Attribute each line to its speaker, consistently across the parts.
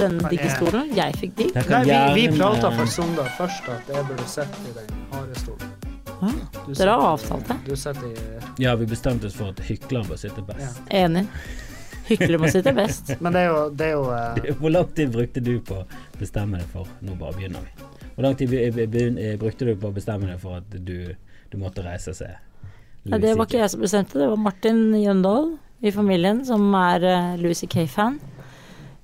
Speaker 1: denne
Speaker 2: diggestolen,
Speaker 1: digge
Speaker 2: jeg-
Speaker 1: stolen. Jeg fikk digg.
Speaker 2: Nei, vi, vi prata for Sondag først at jeg burde sitte i den harde stolen.
Speaker 1: Ah, Dere har avtalt det.
Speaker 2: Du i
Speaker 3: Ja, vi bestemte oss for at hykleren bør sitte best.
Speaker 1: Enig. Hykler må sitte best.
Speaker 2: Men det er jo, det er jo uh...
Speaker 3: Hvor lang tid brukte du på å bestemme deg for Nå bare begynner vi. Hvor lang tid be- brukte du på å bestemme deg for at du, du måtte reise seg? se?
Speaker 1: Nei, det var ikke jeg som bestemte, det var Martin Jøndal i familien som er uh, Louis C.K.-fan.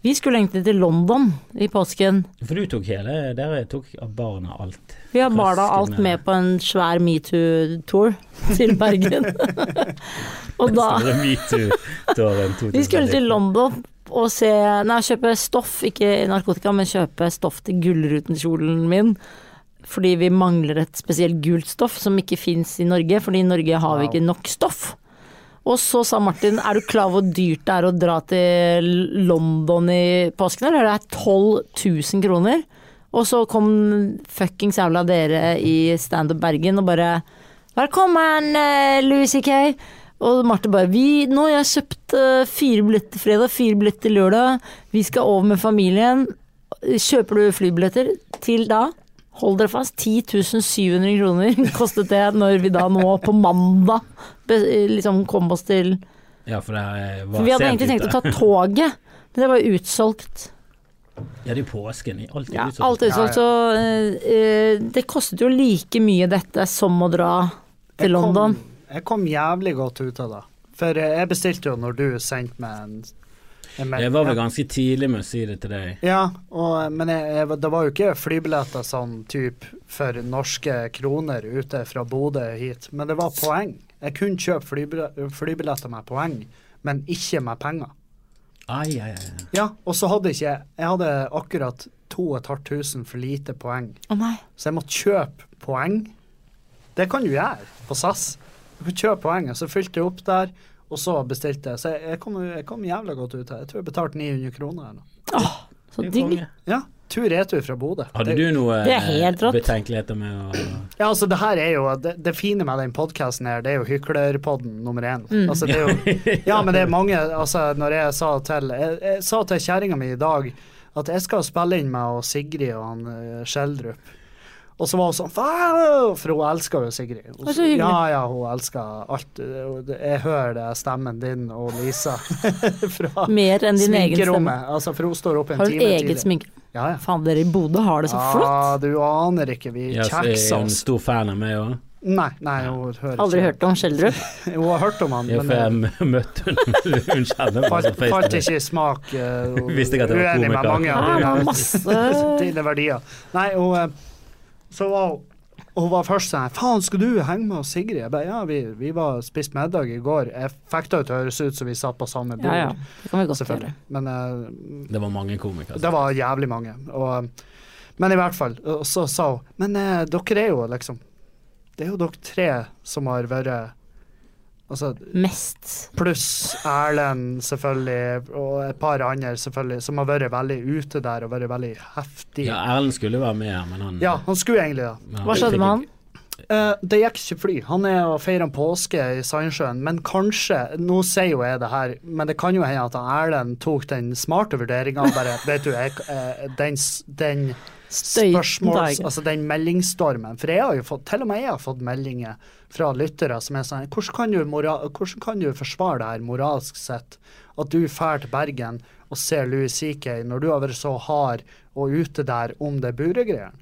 Speaker 1: Vi skulle egentlig til London i påsken.
Speaker 3: For du tok hele Dere tok barna alt.
Speaker 1: Vi har barna alt
Speaker 3: med-
Speaker 1: på en svær metoo-tour til Bergen. og da
Speaker 3: Store metoo-tåren 2019.
Speaker 1: Vi skulle til London og se Nei, kjøpe stoff, ikke narkotika, men kjøpe stoff til gullrutenkjolen min. Fordi vi mangler et spesielt gult stoff som ikke fins i Norge, fordi i Norge har vi ikke nok stoff. Og så sa Martin, er du klar over hvor dyrt det er å dra til London i påsken, eller? Det er 12 000 kroner. Og så kom fuckings jævla dere i Standup Bergen og bare Velkommen, eh, Louis C.K. Og Marte bare vi, Nå har jeg kjøpt eh, fire billetter fredag, fire billetter lørdag. Vi skal over med familien. Kjøper du flybilletter til da? Hold dere fast, 10 700 kroner kostet det når vi da nå på mandag liksom kom oss til
Speaker 3: Ja, for det her var
Speaker 1: For vi hadde
Speaker 3: sent
Speaker 1: egentlig tenkt
Speaker 3: ute.
Speaker 1: å ta toget, men det var utsolgt.
Speaker 3: Ja, det er påsken. Alt er
Speaker 1: Ja,
Speaker 3: utsolgt.
Speaker 1: alt er utsolgt, så eh, eh, det kostet jo like mye dette som å dra til
Speaker 2: jeg kom-
Speaker 1: London.
Speaker 2: Jeg kom jævlig godt ut av det. For eh, jeg bestilte jo når du sendte meg en, en mail.
Speaker 3: Jeg var vel ganske tidlig med å si det til deg.
Speaker 2: Ja, og, men jeg, jeg, det var jo ikke flybilletter sånn type for norske kroner ute fra Bodø hit, men det var poeng. Jeg kunne kjøpe flybilletter, flybilletter med poeng, men ikke med penger.
Speaker 3: Ai, ai, ai.
Speaker 2: Ja, og så hadde ikke jeg Jeg hadde akkurat 2500 for lite poeng,
Speaker 1: Oh, nei.
Speaker 2: så jeg måtte kjøpe poeng. Det kan du gjøre på SAS. Du kan kjøpe poeng, og så fylte jeg opp der, og så bestilte jeg. Så jeg, jeg, kom, jeg kom jævlig godt ut her. Jeg tror jeg betalte 900 kroner eller noe.
Speaker 1: Så
Speaker 3: Det
Speaker 1: digg.
Speaker 2: Ja, tur-retur fra Bodø.
Speaker 3: Hadde du noe eh, betenkeligheter med å
Speaker 2: Ja, altså det her er jo Det, det fine med den podkasten her, det er jo hyklerpodden nummer én.
Speaker 1: Mm.
Speaker 2: Altså, det er jo, ja, men det er mange Altså, når jeg sa til Jeg, jeg sa til kjerringa mi i dag at jeg skal spille inn med og Sigrid og han uh, Schjelderup. Og så var hun sånn For hun elsker jo Sigrid. Hun,
Speaker 1: så
Speaker 2: ja, ja, hun elsker alt. Jeg hører det stemmen din og Lisa fra
Speaker 1: Mer enn din
Speaker 2: sminkerommet. Altså, for hun står opp en
Speaker 1: Har du
Speaker 2: time
Speaker 1: eget
Speaker 2: tidlig. Ja, ja.
Speaker 1: Faen, dere i Bodø har det så flott.
Speaker 2: Ja, du aner ikke. Vi
Speaker 3: Ja, så er
Speaker 2: kjekser
Speaker 3: hun stor fan av meg òg.
Speaker 2: Nei, nei, hun hører
Speaker 1: Aldri
Speaker 2: ikke.
Speaker 1: hørt om Skjeldrup.
Speaker 2: Hun har hørt om han,
Speaker 3: Ja,
Speaker 2: men
Speaker 3: for jeg
Speaker 2: eh,
Speaker 3: møtte henne Hun kjenner meg
Speaker 2: falt, falt ikke i smak. eh,
Speaker 3: Visste ikke at det var
Speaker 2: uenig med
Speaker 3: komiker.
Speaker 2: mange av dine, verdier. Nei, hun eh, Så var hun var først sånn Faen, skal du henge med oss, Sigrid? Jeg bare, ja, vi, vi var spist middag i går. Jeg fikk det til å høres ut som vi satt på samme bord.
Speaker 1: Ja ja, det kan vi godt gjøre.
Speaker 2: Men uh,
Speaker 3: Det var mange komikere.
Speaker 2: det var jævlig mange. Og, men i hvert fall. Og så sa hun Men uh, dere er jo liksom Det er jo dere tre som har vært Altså
Speaker 1: Mest.
Speaker 2: Pluss Erlend, selvfølgelig, og et par andre, selvfølgelig, som har vært veldig ute der og vært veldig heftig.
Speaker 3: Ja, Erlend skulle være med her, men han
Speaker 2: Ja, han skulle egentlig det.
Speaker 1: Hva skjedde med han?
Speaker 2: Eh, det gikk ikke fly. Han er og feirer påske i Sandsjøen, men kanskje Nå sier jo jeg det her, men det kan jo hende at Erlend tok den smarte vurderinga bare Vet du, jeg, uh, den, den
Speaker 1: Støyten
Speaker 2: spørsmåls... Altså den meldingsstormen. For jeg har jo fått Til og med jeg har fått meldinger fra lyttere som er sånn Hvordan kan du, mora, hvordan kan du forsvare det her moralsk sett? At du drar til Bergen og ser Louis CK når du har vært så hard og ute der om det buregreiene?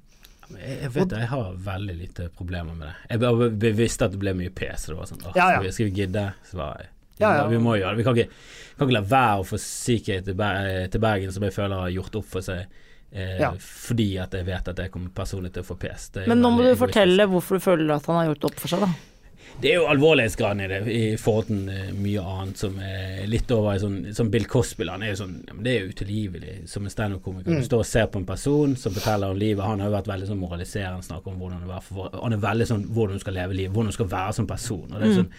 Speaker 3: Jeg, vet det, jeg har veldig lite problemer med det. Jeg bare bevisste at det ble mye pes. Det var sånn,
Speaker 2: Ja, ja.
Speaker 3: Skal, vi, gidde? Så var jeg
Speaker 2: Ja, ja.
Speaker 3: Vi må gjøre det. Vi kan ikke, kan ikke la være å få CK til Bergen, som jeg føler har gjort opp for seg. Eh,
Speaker 2: Ja.
Speaker 3: Fordi at jeg vet at jeg kommer personlig til å få pes. Er
Speaker 1: Men nå må du fortelle hvorfor du føler at han har gjort opp for seg, da.
Speaker 3: Det er jo alvorlighetsgraden i det, i forhold til eh, mye annet som er litt over i sånn, Som Bill Cosby. Han er jo sånn ja, men Det er jo utilgivelig som en standup-komiker.
Speaker 2: Mm.
Speaker 3: Du står og ser på en person som forteller om livet. Han har jo vært veldig sånn moraliserende, snakker om hvordan det var for, Han er veldig sånn hvordan du skal leve livet, hvordan du skal være som person. Og det er
Speaker 1: Mm.
Speaker 3: sånn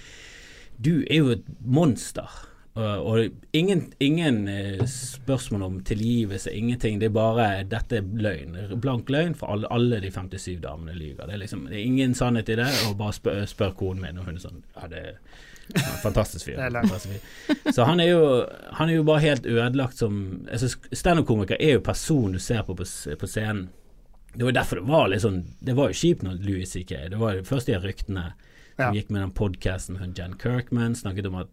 Speaker 3: Du er jo et monster. Og, ingen, ingen eh, spørsmål om tilgivelse, ingenting. Det er bare Dette er løgn. Blank løgn, for alle, alle de 57 damene lyver. Det er liksom Det er ingen sannhet i det. Og bare spør, spør konen min, og hun er sånn Ja, det
Speaker 2: er.
Speaker 3: Fantastisk fyr. Så han er, jo, han er jo bare helt ødelagt som altså, Standup-komiker er jo personen du ser på på, på scenen. Det var derfor det var litt sånn Det var jo kjipt når Louis C.K. Det var jo først de ryktene som
Speaker 2: Ja.
Speaker 3: gikk med den podkasten med Jan Kirkman, snakket om at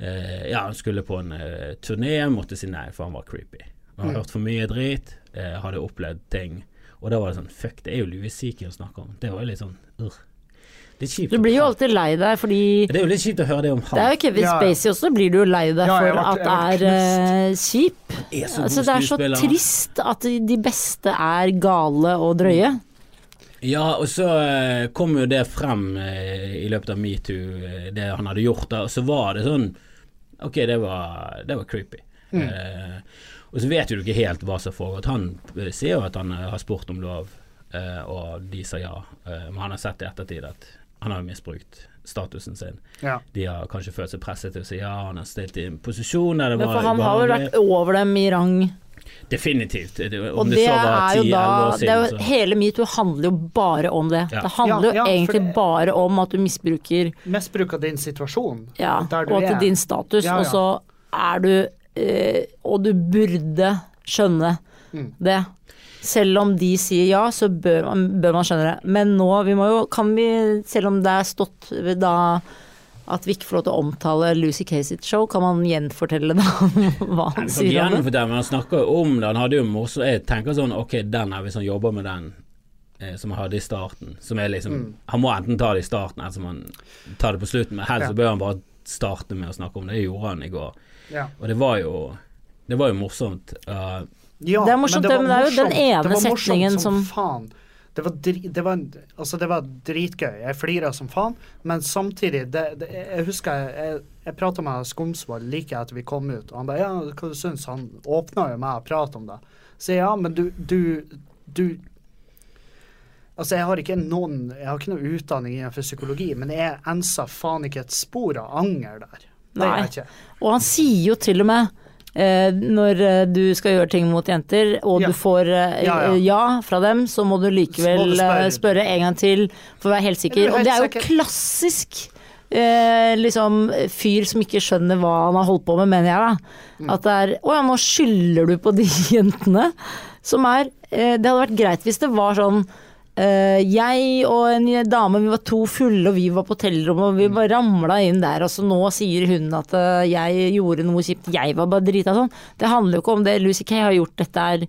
Speaker 3: eh, ja, han skulle på en eh, turné, måtte si nei, for han var creepy. Han hadde
Speaker 2: Mm.
Speaker 3: hørt for mye drit, eh, hadde opplevd ting. Og da var det sånn Fuck, det er jo Louis Seeker å snakke om. Det var jo litt sånn kjipt.
Speaker 1: Du blir jo alltid lei deg fordi
Speaker 3: Det er jo litt kjipt å høre det om han.
Speaker 1: Det er jo Kevin
Speaker 2: Ja.
Speaker 1: Spacey også, blir du jo lei deg
Speaker 2: Ja,
Speaker 1: for at det er eh, kjip.
Speaker 3: er så
Speaker 1: Altså, det er så trist at de beste er gale og drøye.
Speaker 3: Ja, og så eh, kom jo det frem eh, i løpet av metoo, eh, det han hadde gjort da, og så var det sånn Ok, det var, det var creepy.
Speaker 2: Mm.
Speaker 3: Eh, og så vet jo du ikke helt hva som foregår. Han ser sier jo at han har spurt om lov, eh, og de sa ja. Eh, men han har sett i ettertid at han har jo misbrukt statusen sin.
Speaker 2: Ja.
Speaker 3: De har kanskje følt seg presset til å si ja, han har stilt i en posisjon der det var
Speaker 1: for han har vel vært over dem i rang.
Speaker 3: Definitivt. Om
Speaker 1: Og
Speaker 3: det,
Speaker 1: det
Speaker 3: så var
Speaker 1: er jo
Speaker 3: 10-11
Speaker 1: da det er
Speaker 3: siden,
Speaker 1: jo, Hele metoo handler jo bare om det.
Speaker 3: Ja.
Speaker 1: Det handler
Speaker 2: Ja,
Speaker 1: jo
Speaker 2: ja, for
Speaker 1: egentlig
Speaker 2: det-
Speaker 1: bare om at du misbruker
Speaker 2: Misbruk av din situasjon.
Speaker 1: ja,
Speaker 2: der du
Speaker 1: og til din status,
Speaker 2: Ja, ja.
Speaker 1: og så er du eh, Og du burde skjønne
Speaker 2: Mm.
Speaker 1: det. Selv om de sier ja, så bør man, bør man skjønne det. Men nå, vi må jo, kan vi, selv om det er stått da at vi ikke får lov til å omtale Lucy Kay sitt show, kan man gjenfortelle da hva han sier om det?
Speaker 3: men han snakker jo om det. Han hadde jo morsomt Jeg tenker sånn Ok, den her, hvis han jobber med den eh, som han hadde i starten, som er liksom
Speaker 2: Mm.
Speaker 3: Han må enten ta det i starten, eller så må han ta det på slutten. Men helst
Speaker 2: Ja.
Speaker 3: så bør han bare starte med å snakke om det. Det gjorde han i går.
Speaker 2: Ja.
Speaker 3: Og det var jo Det var jo morsomt. Uh,
Speaker 2: Ja,
Speaker 1: Det er morsomt,
Speaker 2: var
Speaker 1: men det er jo den ene
Speaker 2: Det var
Speaker 1: setningen som-
Speaker 2: faen. Det var, dri, det, var, altså det var dritgøy. Jeg flira som faen, men samtidig det, Jeg husker jeg, jeg, jeg prata med Skomsvold like etter vi kom ut, og han ba, Ja, hva du syns Han åpna jo meg og prata om det. Så ja, men du, du, du Altså, jeg har ikke noen Jeg har ikke noe utdanning innenfor psykologi, men jeg ensa faen ikke et spor av anger der. Det
Speaker 1: Nei. Og han sier jo til og med når eh, du skal gjøre ting mot jenter, og
Speaker 2: Ja.
Speaker 1: du får eh,
Speaker 2: Ja,
Speaker 1: ja, fra dem, så må du likevel
Speaker 2: spørre.
Speaker 1: eh, spørre en gang til for å være helt sikker.
Speaker 2: Er
Speaker 1: Og det er jo klassisk eh, liksom fyr som ikke skjønner hva han har holdt på med, mener jeg da.
Speaker 2: Mm.
Speaker 1: At det er Å ja, nå skylder du på de jentene. Som er eh, Det hadde vært greit hvis det var sånn eh, jeg og en dame, vi var to fulle, og vi var på hotellrommet, og vi bare ramla inn der, og så nå sier hun at eh, jeg gjorde noe kjipt, jeg var bare drita sånn. Det handler jo ikke om det Lucy Kay har gjort, dette her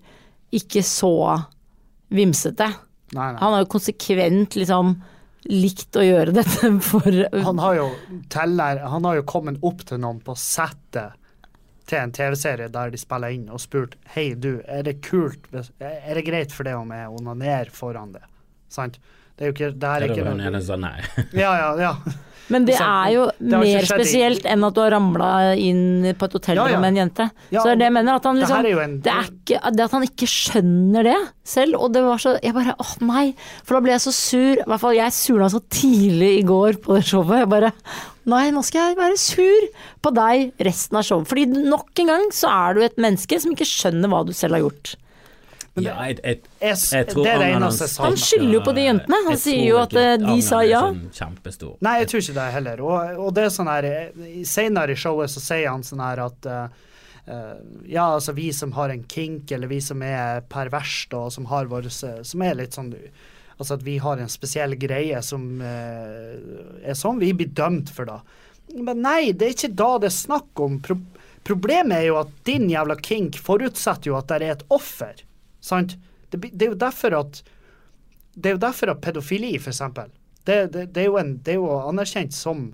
Speaker 1: ikke så vimsete.
Speaker 2: Nei, nei.
Speaker 1: Han har jo konsekvent liksom likt å gjøre dette for
Speaker 2: Han har jo teller, han har jo kommet opp til noen på settet til en TV-serie der de spiller inn og spurt Hei, du, er det kult Er det greit for deg om jeg onanerer foran det? Sant? Det er jo ikke Det er ikke
Speaker 3: det
Speaker 2: er
Speaker 3: ene nei.
Speaker 2: Ja, ja, ja.
Speaker 1: Men det er jo
Speaker 2: det
Speaker 1: mer spesielt enn at du har ramla inn på et hotellrom
Speaker 2: Ja, ja.
Speaker 1: med en jente.
Speaker 2: Ja,
Speaker 1: så det er det jeg mener. At han liksom
Speaker 2: det, er en-
Speaker 1: det, er ikke, det at han ikke skjønner det selv, og det var så Jeg bare åh nei. For da ble jeg så sur. I hvert fall jeg surna så tidlig i går på det showet. Jeg bare Nei, nå skal jeg være sur på deg resten av showet. Fordi nok en gang så er du et menneske som ikke skjønner hva du selv har gjort.
Speaker 3: Ja, jeg, jeg,
Speaker 2: Jeg,
Speaker 3: jeg tror
Speaker 2: det er det eneste jeg
Speaker 1: Han skylder jo på de jentene. Han sier jo at, eh, de sa ja.
Speaker 3: Sånn kjempestor.
Speaker 2: Nei, jeg tror ikke det heller. Og, og det er sånn her Senere i showet så sier han sånn her at eh, eh, ja, altså vi som har en kink, eller vi som er perverst og som har vår Som er litt sånn Altså at vi har en spesiell greie som uh, er sånn vi blir dømt for da. Men nei, det er ikke da det er snakk om. Pro problemet er jo at din jævla kink forutsetter jo at det er et offer. Sant? Det, det er jo derfor at det er jo derfor at pedofili, eksempel, det, det, det, er, jo en, det er jo anerkjent som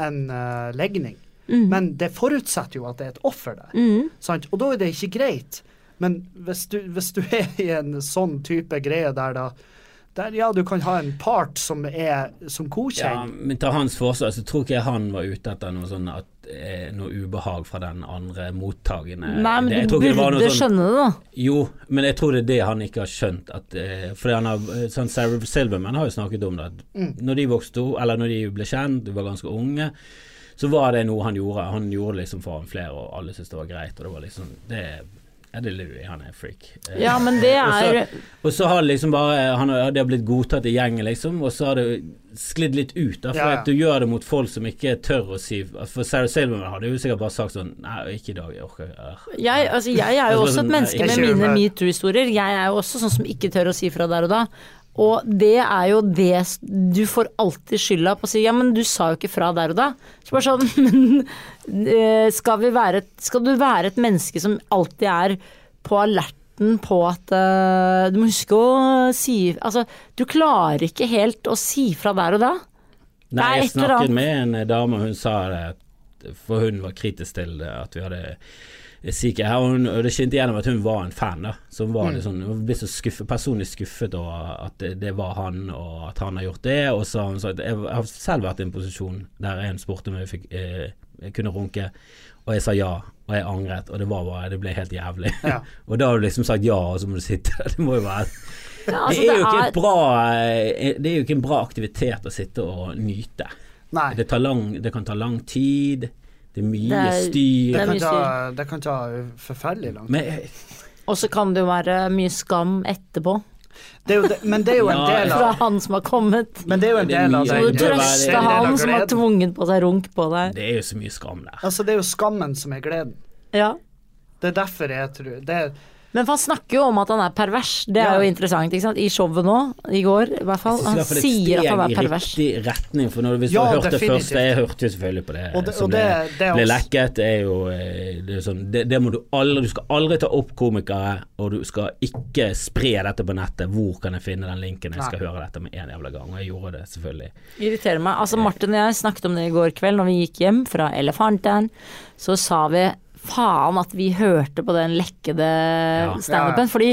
Speaker 2: en uh, legning.
Speaker 1: Mm.
Speaker 2: Men det forutsetter jo at det er et offer der.
Speaker 1: Mm.
Speaker 2: Sant? Og da er det ikke greit. Men hvis du, hvis du er i en sånn type greie der da der, ja, du kan ha en part som er som
Speaker 3: Ja, men til hans forsvar så tror ikke jeg han var ute etter noe sånn at eh, noe ubehag fra den andre mottagende.
Speaker 1: Nei, men
Speaker 3: Det-
Speaker 1: du
Speaker 3: det
Speaker 1: burde
Speaker 3: sånn-
Speaker 1: skjønne det, da.
Speaker 3: Jo, men jeg tror det er det han ikke har skjønt. At, eh, fordi han har, eh, sånn Sarah Silverman har jo snakket om det. At
Speaker 2: Mm.
Speaker 3: Når de vokste eller når de ble kjent, de var ganske unge, så var det noe han gjorde. Han gjorde det liksom foran flere, og alle syntes det var greit. Og det var liksom det, Ja, det er Louis, han er freak. Eh,
Speaker 1: Ja, men det er
Speaker 3: Og så har det liksom bare Han har, det har blitt godtatt i gjengen, liksom, og så har det sklidd litt ut. Da, for
Speaker 2: Ja, ja.
Speaker 3: at du gjør det mot folk som ikke tør å si For Sarah Silverman hadde jo sikkert bare sagt sånn Nei, ikke i dag, jeg orker
Speaker 1: jeg, altså, jeg er jo
Speaker 3: Altså,
Speaker 1: også et
Speaker 3: sånn,
Speaker 1: menneske med mine metoo-historier. Jeg er jo også sånn som ikke tør å si fra der og da. Og det er jo det Du får alltid skylda på å si ja, men du sa jo ikke fra der og da. Så bare sånn, men eh, skal, vi være, skal du være et menneske som alltid er på alerten på at uh, Du må huske å si Altså, du klarer ikke helt å si fra der og da.
Speaker 3: Nei, jeg snakket med en dame, hun sa det For hun var kritisk til det, at vi hadde Syke her, og, hun, og det skinte gjennom at hun var en fan. da Som var mm. Liksom, Hun ble så skuffet, personlig skuffet over at det, det var han, og at han har gjort det. Og så har hun sagt Jeg har selv vært i en posisjon der en spurte om jeg fikk eh, jeg kunne runke, og jeg sa ja. Og jeg angret, og det var bare Det ble helt jævlig.
Speaker 2: Ja.
Speaker 3: og da har du liksom sagt ja, og så må du sitte der. Det må jo være
Speaker 1: Ja, altså,
Speaker 3: det, er jo ikke
Speaker 1: er-
Speaker 3: bra, eh, det er jo ikke en bra aktivitet å sitte og nyte.
Speaker 2: Nei.
Speaker 3: Det, tar lang, det kan ta lang tid, det er mye
Speaker 1: Det er-
Speaker 3: styr.
Speaker 1: det
Speaker 2: Det
Speaker 1: er
Speaker 2: kan, ta, det kan ta forferdelig lang tid.
Speaker 3: Men
Speaker 1: Og så kan det jo være mye skam etterpå.
Speaker 2: Det er jo men det er jo en
Speaker 3: Ja,
Speaker 2: del
Speaker 1: Fra
Speaker 2: av
Speaker 1: han som har kommet.
Speaker 2: Men det er jo en del av
Speaker 3: mye-
Speaker 1: Så
Speaker 3: det
Speaker 1: du
Speaker 3: er jo
Speaker 2: det er
Speaker 1: trøste
Speaker 2: en del av
Speaker 1: han som har tvunget på seg runk på deg.
Speaker 3: det er jo så mye skam der.
Speaker 2: Altså, det er jo skammen som er gleden.
Speaker 1: Ja.
Speaker 2: Det er derfor jeg tror det er,
Speaker 1: Men for han snakker jo om at han er pervers. Det er
Speaker 2: Ja.
Speaker 1: jo interessant. ikke sant? I showet nå, i går i hvert fall.
Speaker 3: Han
Speaker 1: Han
Speaker 3: at han er pervers. det er et
Speaker 1: sier
Speaker 3: steg. I riktig retning, for når, hvis
Speaker 2: Ja,
Speaker 3: du har hørt det først Jeg hørte jo selvfølgelig på det,
Speaker 2: Og det-
Speaker 3: som
Speaker 2: og det-
Speaker 3: ble,
Speaker 2: det er
Speaker 3: ble lekket. Det er jo eh, det, er sånn, det, det må du aldri Du skal aldri ta opp komikere, og du skal ikke spre dette på nettet. Hvor kan jeg finne den linken? Jeg skal
Speaker 2: Nei.
Speaker 3: høre dette med en jævla gang. Og jeg gjorde det, selvfølgelig.
Speaker 1: Irriterer meg. Altså Martin og jeg snakket om det i går kveld når vi gikk hjem fra Elefanten. Så sa vi faen at vi hørte på den lekkede standupen.
Speaker 2: Ja, ja.
Speaker 1: Fordi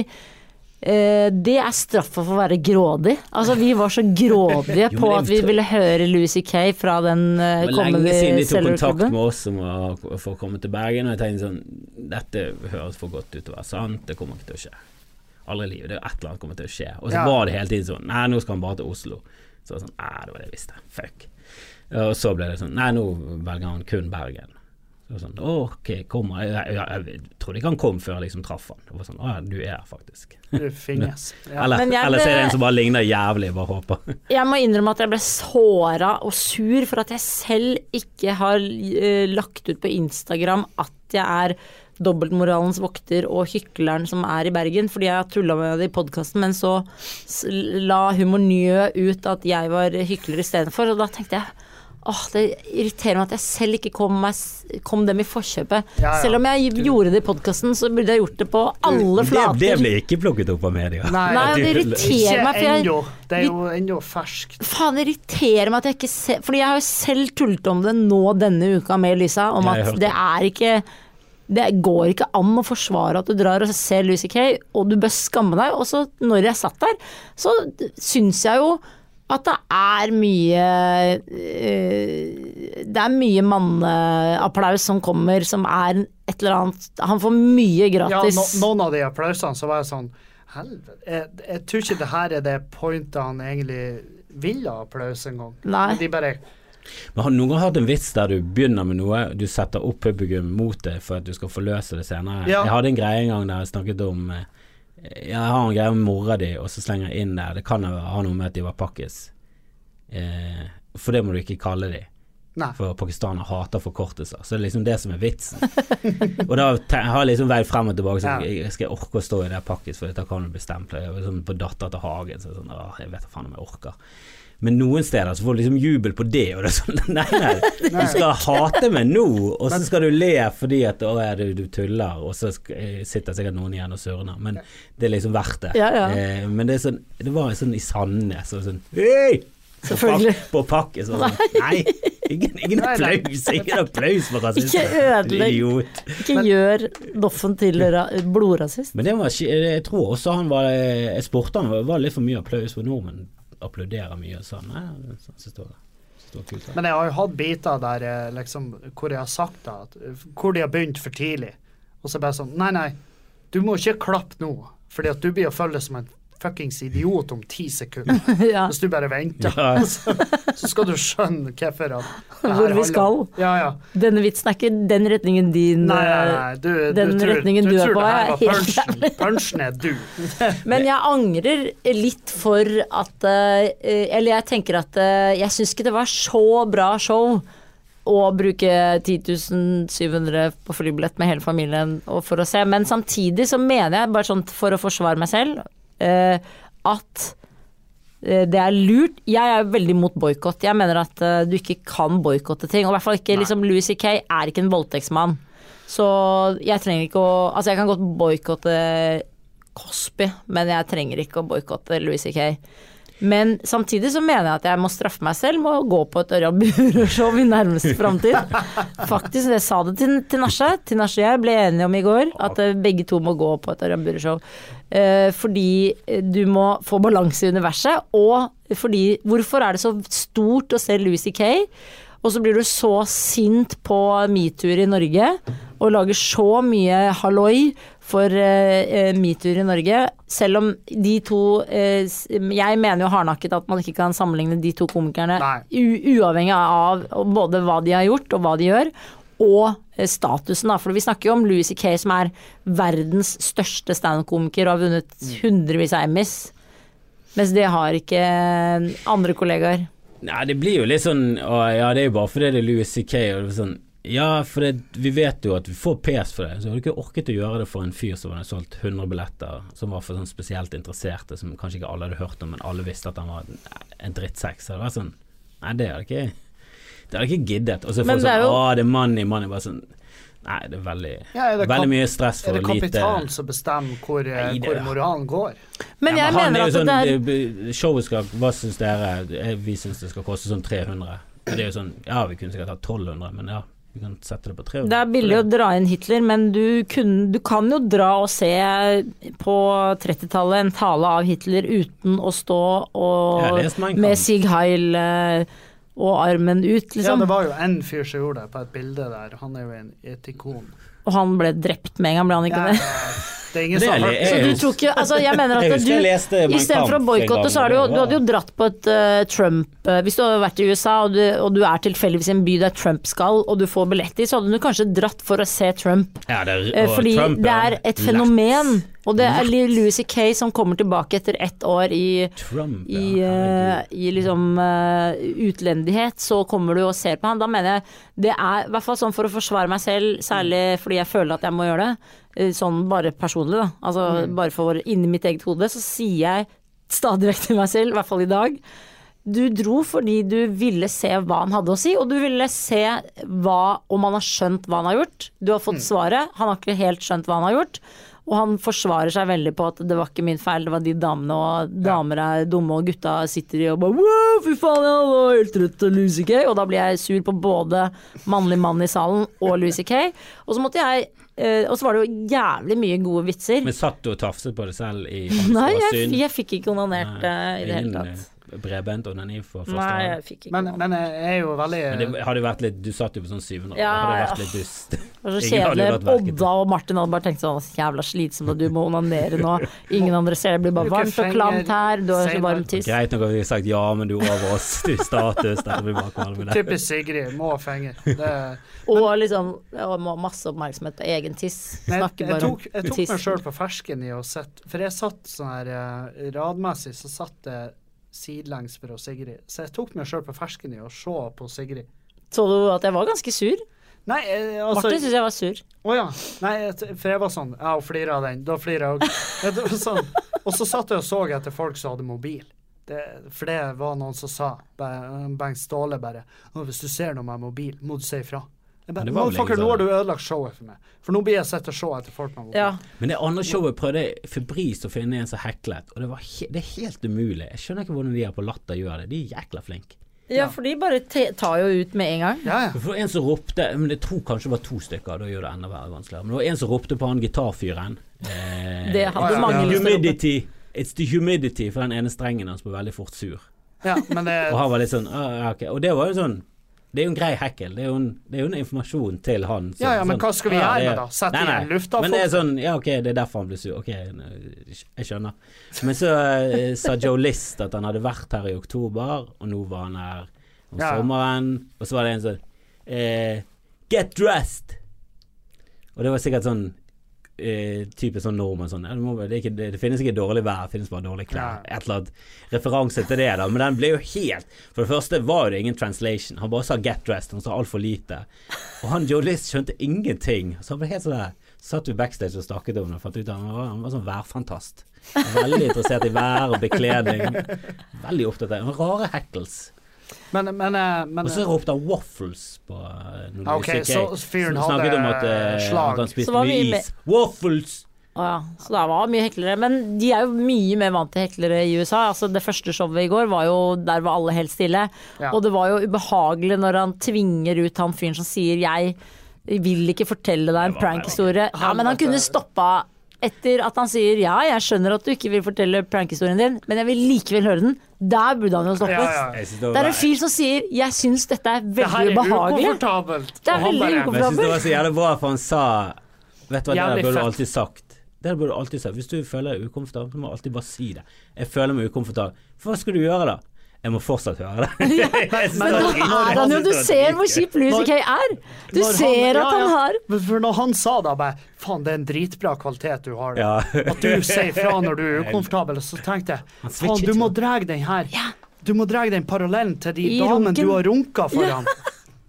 Speaker 1: eh, det er straffa for å være grådig. Altså Vi var så grådige
Speaker 3: Jo,
Speaker 1: på at vi ville høre Lucy Kay fra den uh,
Speaker 3: Det var lenge siden de tok kontakt med oss om å, for å komme til Bergen, og jeg tenkte sånn Dette høres for godt ut til å være sant, det kommer ikke til å skje. Aldri i livet. Det er et eller annet kommer til å skje. Og så
Speaker 2: Ja.
Speaker 3: var det hele tiden sånn Nei, nå skal han bare til Oslo. Så var det sånn Nei, det var det jeg visste. Fuck. Og så ble det sånn Nei, nå velger han kun Bergen. Sånn, ok, kom jeg, jeg, jeg, jeg trodde ikke han kom før jeg liksom traff han. Var sånn Å ja, du er her, faktisk.
Speaker 2: Finnes. Ja.
Speaker 3: Eller,
Speaker 1: jeg
Speaker 3: eller så er det en som bare ligner jævlig, bare håper.
Speaker 1: Jeg må innrømme at jeg ble såra og sur for at jeg selv ikke har uh, lagt ut på Instagram at jeg er dobbeltmoralens vokter og hykleren som er i Bergen, fordi jeg har tulla med det i podkasten, men så la Humor Njø ut at jeg var hykler istedenfor, og da tenkte jeg Åh, Det irriterer meg at jeg selv ikke kom, meg, kom dem i forkjøpet.
Speaker 2: Ja, ja.
Speaker 1: Selv om jeg gjorde det i podkasten, så burde jeg gjort det på alle flater.
Speaker 3: det ble ikke plukket opp av media.
Speaker 2: Nei,
Speaker 1: Nei, det irriterer
Speaker 2: Ikke
Speaker 1: meg, for jeg,
Speaker 2: ennå. Det er jo ennå ferskt.
Speaker 1: Faen, det irriterer meg at jeg ikke ser Fordi jeg har jo selv tullet om det nå denne uka med Lisa, om at det er ikke Det går ikke an å forsvare at du drar og ser Lucy Kay, og du bør skamme deg. Og så, når jeg satt der, så syns jeg jo at det er mye eh, Det er mye manneapplaus som kommer, som er et eller annet Han får mye
Speaker 2: Ja,
Speaker 1: gratis.
Speaker 2: no, noen av de applausene så var jeg sånn Helvete. Jeg, jeg tror ikke det her er det pointet han egentlig vil ha applaus engang. De bare
Speaker 3: Men Har du noen gang hatt en vits der du begynner med noe, du setter opp publikum mot det for at du skal forløse det senere?
Speaker 2: Ja.
Speaker 3: Jeg hadde en greie en gang der jeg snakket om eh, Jeg har en greie med mora di, og så slenger jeg inn der Det kan ha noe med at de var pakkis. Eh, for det må du ikke kalle de.
Speaker 2: Nei.
Speaker 3: For pakistanere hater forkortelser. Så det er liksom det som er vitsen. og da har jeg liksom veid frem og tilbake Så
Speaker 2: Ja.
Speaker 3: jeg Skal jeg orke å stå i det pakkis, for dette kan jo bli stemplet. Var Sånn, på Datter til Hagen, så Åh, jeg vet da faen om jeg orker. Men noen steder så får du liksom jubel på det, og det er sånn Nei, nei. Du skal hate meg nå, og så skal du le fordi at å, ja, du, du tuller, og så eh, sitter sikkert noen igjen og surner. Men det er liksom verdt det.
Speaker 1: Ja, ja.
Speaker 3: Eh, men det er sånn Det var sånn i Sandnes og sånn Hei! På
Speaker 1: Selvfølgelig.
Speaker 3: pak- På pakke sånn. Nei, ingen, applaus! Ingen applaus for rasisme.
Speaker 1: Ikke ødelegg.
Speaker 3: Idiot.
Speaker 1: Ikke gjør Doffen til blodrasist.
Speaker 3: Men det var, jeg tror også han var Jeg spurte han var litt for mye applaus, for nordmenn applauderer mye. og sånn. Jeg så synes det var, kult.
Speaker 2: Men jeg har jo hatt biter der liksom, hvor jeg har sagt da, at, hvor de har begynt for tidlig. Og så bare sånn Nei, nei, du må ikke klappe nå, fordi at du blir å føle som en fuckings idiot om ti sekunder.
Speaker 1: ja.
Speaker 2: Hvis du bare venter,
Speaker 3: Ja.
Speaker 2: så, så skal du skjønne hvorfor
Speaker 1: Hvor vi skal.
Speaker 2: Ja, ja.
Speaker 1: Denne vitsen er ikke den retningen din
Speaker 2: Nei, nei,
Speaker 1: eh,
Speaker 2: nei. Du,
Speaker 1: den
Speaker 2: du tror,
Speaker 1: retningen
Speaker 2: du
Speaker 1: du er
Speaker 2: tror det her
Speaker 1: er
Speaker 2: var punchen. Punchen er du.
Speaker 1: Men jeg angrer litt for at eh, Eller jeg tenker at eh, jeg syns ikke det var så bra show å bruke 10.700 på flybillett med hele familien og for å se, men samtidig så mener jeg, bare sånn for å forsvare meg selv, at eh, det er lurt. Jeg er veldig mot boikott. Jeg mener at eh, du ikke kan boikotte ting. Og i hvert fall ikke liksom Louis C.K. er ikke en voldtektsmann. Så jeg trenger ikke å Altså, jeg kan godt boikotte Cosby, men jeg trenger ikke å boikotte Louis C.K. Men samtidig så mener jeg at jeg må straffe meg selv med å gå på et Ørjan Burøe-show i nærmeste framtid. Faktisk, jeg sa det til, til Nasje og jeg ble enige om i går at eh, begge to må gå på et Ørjan Burøe-show. Eh, fordi du må få balanse i universet, og fordi Hvorfor er det så stort å se Louis Kay, Og så blir du så sint på metoo-er i Norge, og lager så mye halloi for eh, eh, metoo-er i Norge. Selv om de to eh, Jeg mener jo hardnakket at man ikke kan sammenligne de to komikerne uavhengig av både hva de har gjort og hva de gjør. Og eh, statusen, da. For vi snakker jo om Louis C.K., som er verdens største standup-komiker og har vunnet hundrevis av Emmys. Mens det har ikke eh, andre kollegaer.
Speaker 3: Nei, det blir jo litt sånn å, Ja, det er jo bare fordi det er Louis C.K. Sånn, ja, for det, vi vet jo at vi får pes for det. Så hadde du ikke orket å gjøre det for en fyr som hadde solgt 100 billetter, som var for sånn spesielt interesserte, som kanskje ikke alle hadde hørt om, men alle visste at han var en, drittsekk. Så det var sånn Nei, det hadde ikke Det hadde ikke giddet. Og så
Speaker 1: får
Speaker 3: sånn
Speaker 1: jo-
Speaker 3: Å, det er money, money. Bare sånn Nei, det er veldig
Speaker 2: Ja, er det
Speaker 3: Veldig mye stress
Speaker 2: Er
Speaker 3: det
Speaker 2: det
Speaker 3: lite
Speaker 2: som bestemmer hvor, eh,
Speaker 3: Nei, det-
Speaker 2: hvor moralen går?
Speaker 1: Men
Speaker 3: Ja,
Speaker 1: jeg
Speaker 3: han
Speaker 1: mener
Speaker 3: er
Speaker 1: at
Speaker 3: jo sånn,
Speaker 1: det er
Speaker 3: Showet skal Hva syns dere? Eh, Vi syns det skal koste sånn 300. Og det er jo sånn Ja, vi kunne sikkert hatt 1200, men ja, vi kan sette det på 300.
Speaker 1: Det er billig å dra inn Hitler, men du, kun, du kan jo dra og se på 30-tallet en tale av Hitler uten å stå og med Sig Heil eh, og armen ut,
Speaker 2: Ja,
Speaker 1: liksom.
Speaker 2: det var jo en fyr som gjorde det på et bilde der. Han er jo en, etikon.
Speaker 1: Og han ble drept med en gang, ble han ikke
Speaker 2: Ja,
Speaker 1: det?
Speaker 2: Det er ingen som har
Speaker 1: Så du tror ikke Altså, jeg mener at du Istedenfor å boikotte, så har du jo Du hadde jo dratt på et uh, Trump uh, Hvis du hadde vært i USA, og du, og du er tilfeldigvis i en by der Trump skal, og du får billett i, så hadde du kanskje dratt for å se Trump.
Speaker 3: Ja, det er, uh,
Speaker 1: Fordi
Speaker 3: Trump,
Speaker 1: det er et
Speaker 3: Lett.
Speaker 1: fenomen. Og det er Louis C.K. som kommer tilbake etter ett år i,
Speaker 3: Trump, ja.
Speaker 1: i,
Speaker 3: uh,
Speaker 1: i liksom uh, utlendighet, så kommer du og ser på han. Da mener jeg det er, i hvert fall sånn for å forsvare meg selv, særlig fordi jeg føler at jeg må gjøre det, sånn bare personlig, da. Altså bare for inni mitt eget hode, så sier jeg stadig vekk til meg selv, i hvert fall i dag. Du dro fordi du ville se hva han hadde å si, og du ville se hva, om han har skjønt hva han har gjort. Du har fått svaret, han har ikke helt skjønt hva han har gjort. Og han forsvarer seg veldig på at det var ikke min feil, det var de damene, og damer er dumme, og gutta sitter i og bare wow, fy faen, jeg var helt trøtt av Lucy Kay. Og da blir jeg sur på både mannlig mann i salen og Lucy Kay. Og så måtte jeg eh, Og så var det jo jævlig mye gode vitser.
Speaker 3: Men satt du og tafset på det selv i
Speaker 1: Nei, jeg, jeg fikk ikke onanert uh, i det hele tatt.
Speaker 3: Bredbent onani for første
Speaker 1: Nei,
Speaker 3: gang?
Speaker 1: jeg fikk ikke
Speaker 2: Men,
Speaker 1: noe.
Speaker 2: men jeg er jo veldig
Speaker 3: Men det hadde vært litt Du satt jo på sånn 700,
Speaker 1: Ja,
Speaker 3: det hadde vært litt dust.
Speaker 1: Det var så kjedelig. Odda og Martin hadde bare tenkt sånn jævla slitsomt at du må onanere nå. Ingen andre ser det. Blir bare varmt og klamt her. Du har så varm tiss.
Speaker 3: Greit nok at vi har sagt ja, men du er over oss. Du status. Dette blir.
Speaker 2: Typisk Sigrid. Må fenge. Det,
Speaker 1: Og liksom og må ha masse oppmerksomhet på egen tiss. Snakker
Speaker 2: bare
Speaker 1: bare
Speaker 2: tiss. jeg tok meg sjøl på fersken i å sette For jeg satt sånn her eh, radmessig, så satt jeg sidelengs fra Sigrid. Så jeg tok meg sjøl på fersken i å se på Sigrid.
Speaker 1: Så du at jeg var ganske sur?
Speaker 2: Nei, eh, altså
Speaker 1: Martin syntes jeg var sur.
Speaker 2: Å ja. Nei, for jeg var sånn Ja, hun flirer av den. Da flirer jeg òg. Sånn. Og så satt jeg og så etter folk som hadde mobil. Det, for det var noen som sa Bengt Ståle bare 'Hvis du ser noe med mobil, må du si ifra'. Bare, Motherfucker, nå har du ødelagt showet for meg. For nå blir jeg sett og se etter folk med.
Speaker 1: Ja.
Speaker 3: Men det andre showet prøvde jeg febrilsk å finne en som heklet, og det, var he det er helt umulig. Jeg skjønner ikke hvordan de her på Latter gjør det. De er jækla flinke.
Speaker 1: ja, for de bare te- tar jo ut med en gang.
Speaker 2: Ja, ja.
Speaker 3: For en som ropte Men jeg tror kanskje det var to stykker, da gjør det enda verre vanskeligere. Men det var en som ropte på han gitarfyren. Eh,
Speaker 1: Det hadde
Speaker 2: ja,
Speaker 1: mange
Speaker 2: ja.
Speaker 1: lyst til å.
Speaker 3: Humidity. It's the humidity, for den ene strengen hans ble veldig fort sur.
Speaker 2: ja men det
Speaker 3: Og han var litt sånn ah, ja. Og det var jo sånn det er jo en grei hekkel. Det er jo en, det er jo en informasjon til han. så-
Speaker 2: Ja, ja, men
Speaker 3: sånn,
Speaker 2: hva skal vi gjøre
Speaker 3: er-
Speaker 2: med det? Sette
Speaker 3: Nei,
Speaker 2: i
Speaker 3: nei,
Speaker 2: en lufta
Speaker 3: Men det er sånn Ja, ok, det er derfor han blir sur. Ok, jeg skjønner. Men så eh, sa Joe List at han hadde vært her i oktober, og nå var han her om
Speaker 2: Ja.
Speaker 3: sommeren. Og så var det en sånn eh, Get dressed! Og det var sikkert sånn eh, type sånn nordmenn sånn det, må, det, ikke, det, det finnes ikke dårlig vær, det finnes bare dårlige klær. Et eller annet referanse til det, da. Men den ble jo helt For det første var jo det ingen translation. Han bare sa 'get dressed', han sa altfor lite. Og han journalist List skjønte ingenting. Så han ble helt sånn der Satt vi backstage og snakket om det, fant ut at han var, han var sånn værfantast. Veldig interessert i vær og bekledning. Veldig opptatt av Rare heckles.
Speaker 2: Men, men, eh, men
Speaker 3: Og så ropte han waffles på uh, noen
Speaker 2: okay, ok,
Speaker 3: musikk.
Speaker 2: så fyren hadde
Speaker 3: om at eh,
Speaker 2: slag.
Speaker 3: han
Speaker 1: var
Speaker 3: mye
Speaker 1: vi
Speaker 3: is. Waffles!
Speaker 1: Å ja, så det var mye heklere. Men de er jo mye mer vant til heklere i USA. Altså Det første showet i går var jo der var alle helt stille.
Speaker 2: Ja.
Speaker 1: Og det var jo ubehagelig når han tvinger ut han fyren som sier 'jeg vil ikke fortelle deg en prankhistorie'. Ja, men han kunne stoppa etter at han sier 'ja, jeg skjønner at du ikke vil fortelle prankhistorien din, men jeg vil likevel høre den'. Der burde han jo stoppet.
Speaker 2: Ja, ja.
Speaker 1: Det er en fyr som sier 'jeg syns dette er
Speaker 2: Det her
Speaker 1: veldig
Speaker 2: er
Speaker 1: ubehagelig'.
Speaker 2: ukomfortabelt.
Speaker 1: Det er veldig
Speaker 2: ukomfortabelt.
Speaker 3: Men jeg synes det var så jævlig bra, for han sa Vet du hva, det der burde du alltid sagt. Det burde du alltid sagt. Hvis du føler deg ukomfortabel, så må du alltid bare si det. Jeg føler meg ukomfortabel. For hva skal du gjøre da? Jeg må fortsatt høre det. ja,
Speaker 1: Men nå er han jo Du ser hvor kjip Louis C.K. er! Du ser
Speaker 2: ja,
Speaker 1: at han har
Speaker 2: For når han sa det, bare Faen, det er en dritbra kvalitet du har.
Speaker 3: Ja.
Speaker 2: At du sier fra når du er ukomfortabel. Så tenkte jeg faen, du må dra den her. Du må dra den parallellen til de damene du har runka foran.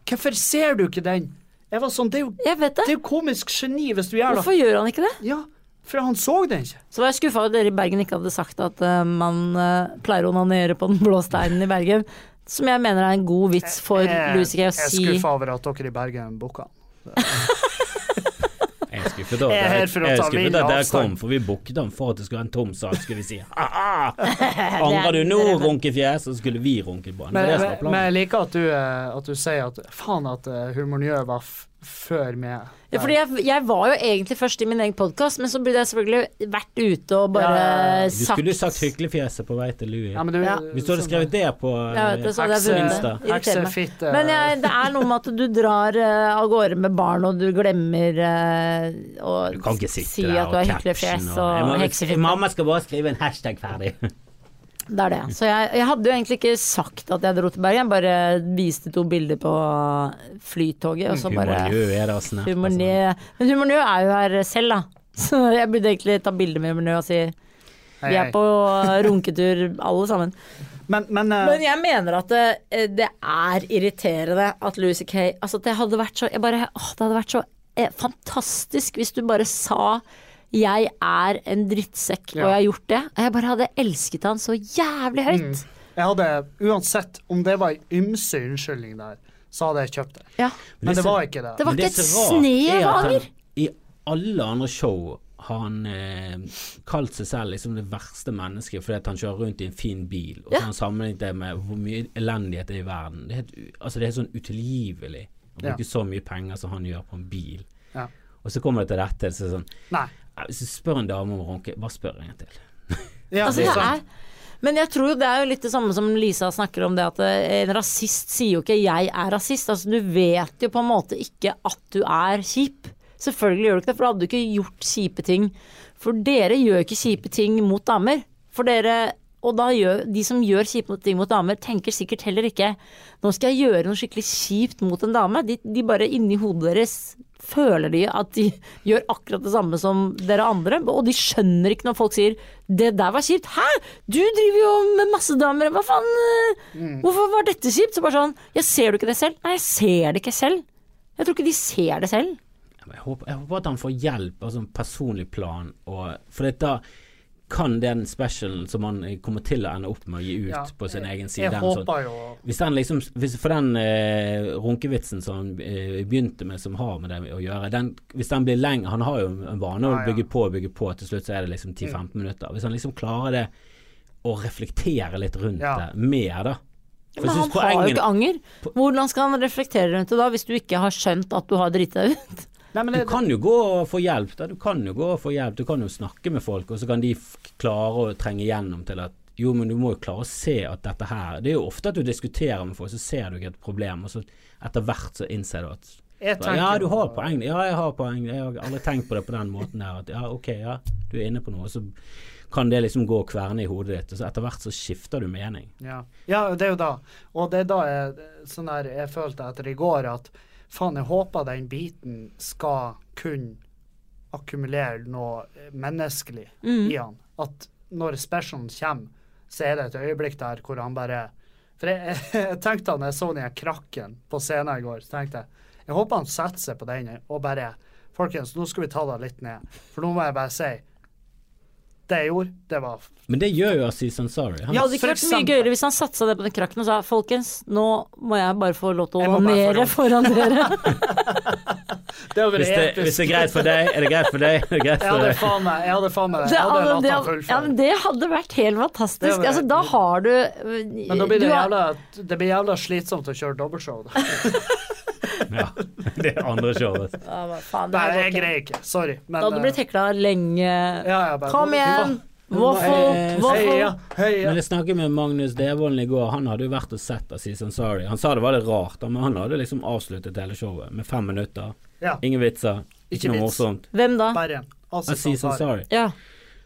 Speaker 2: Hvorfor ser du ikke den? Jeg var sånn, Det er jo, det
Speaker 1: det.
Speaker 2: er jo komisk geni hvis du gjør det.
Speaker 1: Hvorfor gjør han ikke det?
Speaker 2: Ja, for han så den ikke.
Speaker 1: Så var jeg skuffa over at dere i Bergen ikke hadde sagt at uh, man uh, pleier å onanere på den blå steinen i Bergen. Som jeg mener er en god vits for
Speaker 2: Jeg-
Speaker 1: Louis C.K. å
Speaker 2: Jeg er skuffa over at dere i Bergen booka.
Speaker 3: Jeg er skuffet over
Speaker 2: Jeg er
Speaker 3: at
Speaker 2: for å
Speaker 3: jeg skuffet
Speaker 2: vill
Speaker 3: dere kom, for vi booket den for at det skulle være en tom sal, skulle vi si. Angrer du nå, runkefjes? Så skulle vi runke på den.
Speaker 2: Men,
Speaker 3: Det er det
Speaker 2: men, men jeg liker at du, eh, at du sier at faen at uh, Humornjø var f før med.
Speaker 1: Ja, fordi jeg, jeg var jo egentlig først i min egen podkast, men så burde jeg selvfølgelig vært ute og bare
Speaker 2: Ja, ja.
Speaker 3: Du
Speaker 1: sagt
Speaker 3: skulle sagt hyklefjeset på vei til Louie'.
Speaker 2: Ja,
Speaker 1: Ja.
Speaker 3: Hvis du hadde skrevet det på
Speaker 1: Jeg vet det, så hadde jeg
Speaker 2: Hekse-
Speaker 1: vunnet
Speaker 3: Insta.
Speaker 1: det.
Speaker 2: Heksefitte
Speaker 1: Men jeg, det er noe med at du drar uh, av gårde med barn, og du glemmer uh, å
Speaker 3: Du
Speaker 1: si at du er hyklefjes
Speaker 3: og
Speaker 1: og
Speaker 3: og
Speaker 1: heksefitte.
Speaker 3: Mamma skal bare skrive en hashtag ferdig.
Speaker 1: Det er det. Så jeg, jeg hadde jo egentlig ikke sagt at jeg dro til Bergen, jeg bare viste to bilder på flytoget, og så bare
Speaker 3: Humornø er å altså.
Speaker 1: Men Humor Nø er jo her selv, da. Så jeg burde egentlig ta bilde med Humor Nø og si vi er på runketur alle sammen.
Speaker 2: Men, men, uh...
Speaker 1: Men jeg mener at det, det er irriterende at Louis Kay Altså det hadde vært så jeg bare, Å, Det hadde vært så eh, fantastisk hvis du bare sa jeg er en drittsekk, og jeg har gjort det. Og jeg bare hadde elsket han så jævlig høyt.
Speaker 2: Mm. jeg hadde uansett om det var ei ymse unnskyldning der, så hadde jeg kjøpt det.
Speaker 1: Ja.
Speaker 2: Men det
Speaker 3: så-
Speaker 2: var ikke det.
Speaker 1: Det var ikke
Speaker 3: det
Speaker 1: et snev av anger.
Speaker 3: I alle andre show har han eh, kalt seg selv liksom det verste mennesket fordi at han kjører rundt i en fin bil. Og så
Speaker 1: Ja.
Speaker 3: har han sammenlignet det med hvor mye elendighet det er i verden. Det er, helt, altså det er sånn utilgivelig å
Speaker 2: Ja.
Speaker 3: så mye penger som han gjør på en bil.
Speaker 2: Ja.
Speaker 3: Og så kommer det til dette. Så er det sånn,
Speaker 2: Nei.
Speaker 3: Hvis du spør en dame om å runke, bare spør en gang til.
Speaker 2: Ja,
Speaker 1: Altså,
Speaker 2: det er
Speaker 1: er, men jeg tror jo det er jo litt det samme som Lisa snakker om det at eh, en rasist sier jo ikke 'jeg er rasist'. Altså du vet jo på en måte ikke at du er kjip. Selvfølgelig gjør du ikke det, for da hadde du ikke gjort kjipe ting. For dere gjør ikke kjipe ting mot damer. For dere og da gjør, de som gjør kjipe ting mot damer, tenker sikkert heller ikke 'nå skal jeg gjøre noe skikkelig kjipt mot en dame'. De, de bare inni hodet deres føler de at de gjør akkurat det samme som dere andre, og de skjønner ikke når folk sier 'det der var kjipt'. 'Hæ, du driver jo med masse damer, hva faen, eh, hvorfor var dette kjipt?' Så bare sånn 'ja, ser du ikke det selv?' Nei, jeg ser det ikke selv. Jeg tror ikke de ser det selv.
Speaker 3: Jeg håper, jeg håper at han får hjelp, altså en personlig plan. Og, for da kan den specialen som han kommer til å ende opp med å gi ut
Speaker 2: Ja,
Speaker 3: på sin egen side
Speaker 2: Jeg
Speaker 3: sånn-
Speaker 2: håper jo
Speaker 3: Hvis den liksom hvis, For den eh, runkevitsen som han eh, begynte med, som har med det å gjøre den, Hvis den blir lenge Han har jo en vane å
Speaker 2: Ja, ja.
Speaker 3: bygge på og bygge på, til slutt så er det liksom 10-15 minutter. Hvis han liksom klarer det å reflektere litt rundt
Speaker 2: Ja.
Speaker 3: det mer, da. For
Speaker 1: Men han har jo ikke anger. Hvordan skal han reflektere rundt det da, hvis du ikke har skjønt at du har driti deg ut?
Speaker 2: Nei, men
Speaker 3: Du kan jo gå og få hjelp, da. Du kan jo gå og få hjelp. Du kan jo snakke med folk, og så kan de klare å trenge gjennom til at jo, men du må jo klare å se at dette her Det er jo ofte at du diskuterer med folk, så ser du ikke et problem, og så etter hvert så innser du at
Speaker 2: tenker
Speaker 3: Ja, du har poeng. Ja, jeg har poeng. Jeg har aldri tenkt på det på den måten der. At ja, ok, ja, du er inne på noe. Så kan det liksom gå og kverne i hodet ditt, og så etter hvert så skifter du mening.
Speaker 2: Ja. ja, det er jo da. Og det er da jeg, sånn der, jeg følte etter i går at faen, jeg håper den biten skal kunne akkumulere noe menneskelig
Speaker 1: Mm.
Speaker 2: i han. At når specialen kommer, så er det et øyeblikk der hvor han bare For jeg, jeg tenkte da jeg så den krakken på scenen i går, så tenkte jeg jeg håper han setter seg på den og bare Folkens, nå skal vi ta det litt ned. For nå må jeg bare si Det jeg gjorde, det var
Speaker 3: Men det gjør jo Aziz Ansari. Han,
Speaker 1: Det hadde ikke vært mye gøyere hvis han satsa det på den krakken og sa folkens, nå må jeg bare få lov til å onanere foran dere.
Speaker 2: Det
Speaker 3: hvis, det, hvis det er greit for deg, er det greit for deg? Er det greit
Speaker 2: Jeg hadde faen meg Jeg hadde faen meg
Speaker 1: Det,
Speaker 2: hadde
Speaker 1: det,
Speaker 2: han
Speaker 1: ja, men det hadde vært helt fantastisk.
Speaker 2: Det
Speaker 1: Altså, da har du
Speaker 2: Men da blir det
Speaker 1: du
Speaker 2: jævla Det blir jævla slitsomt å kjøre dobbeltshow. da.
Speaker 3: Ja, det andre showet.
Speaker 1: Ja, hva faen, det
Speaker 2: Nei, jeg greier ikke. Sorry. Men
Speaker 1: Da hadde du blitt
Speaker 2: eh,
Speaker 1: hekla lenge.
Speaker 2: ja, ja, bare-
Speaker 1: Kom igjen! Waffle! Waffle!
Speaker 2: ja. Hei, ja.
Speaker 3: Men jeg snakket med Magnus Devolden i går, han hadde jo vært og sett Aziz Ansari. Han sa det var litt rart, da, men han hadde liksom avsluttet hele showet med fem minutter.
Speaker 2: ja.
Speaker 3: Ingen vitser,
Speaker 2: Ikke
Speaker 3: ikke noe
Speaker 2: vits.
Speaker 3: morsomt.
Speaker 1: Hvem da?
Speaker 2: Bare en. Altså,
Speaker 3: Aziz
Speaker 2: sånn, sorry.
Speaker 3: Ansari.
Speaker 1: Ja.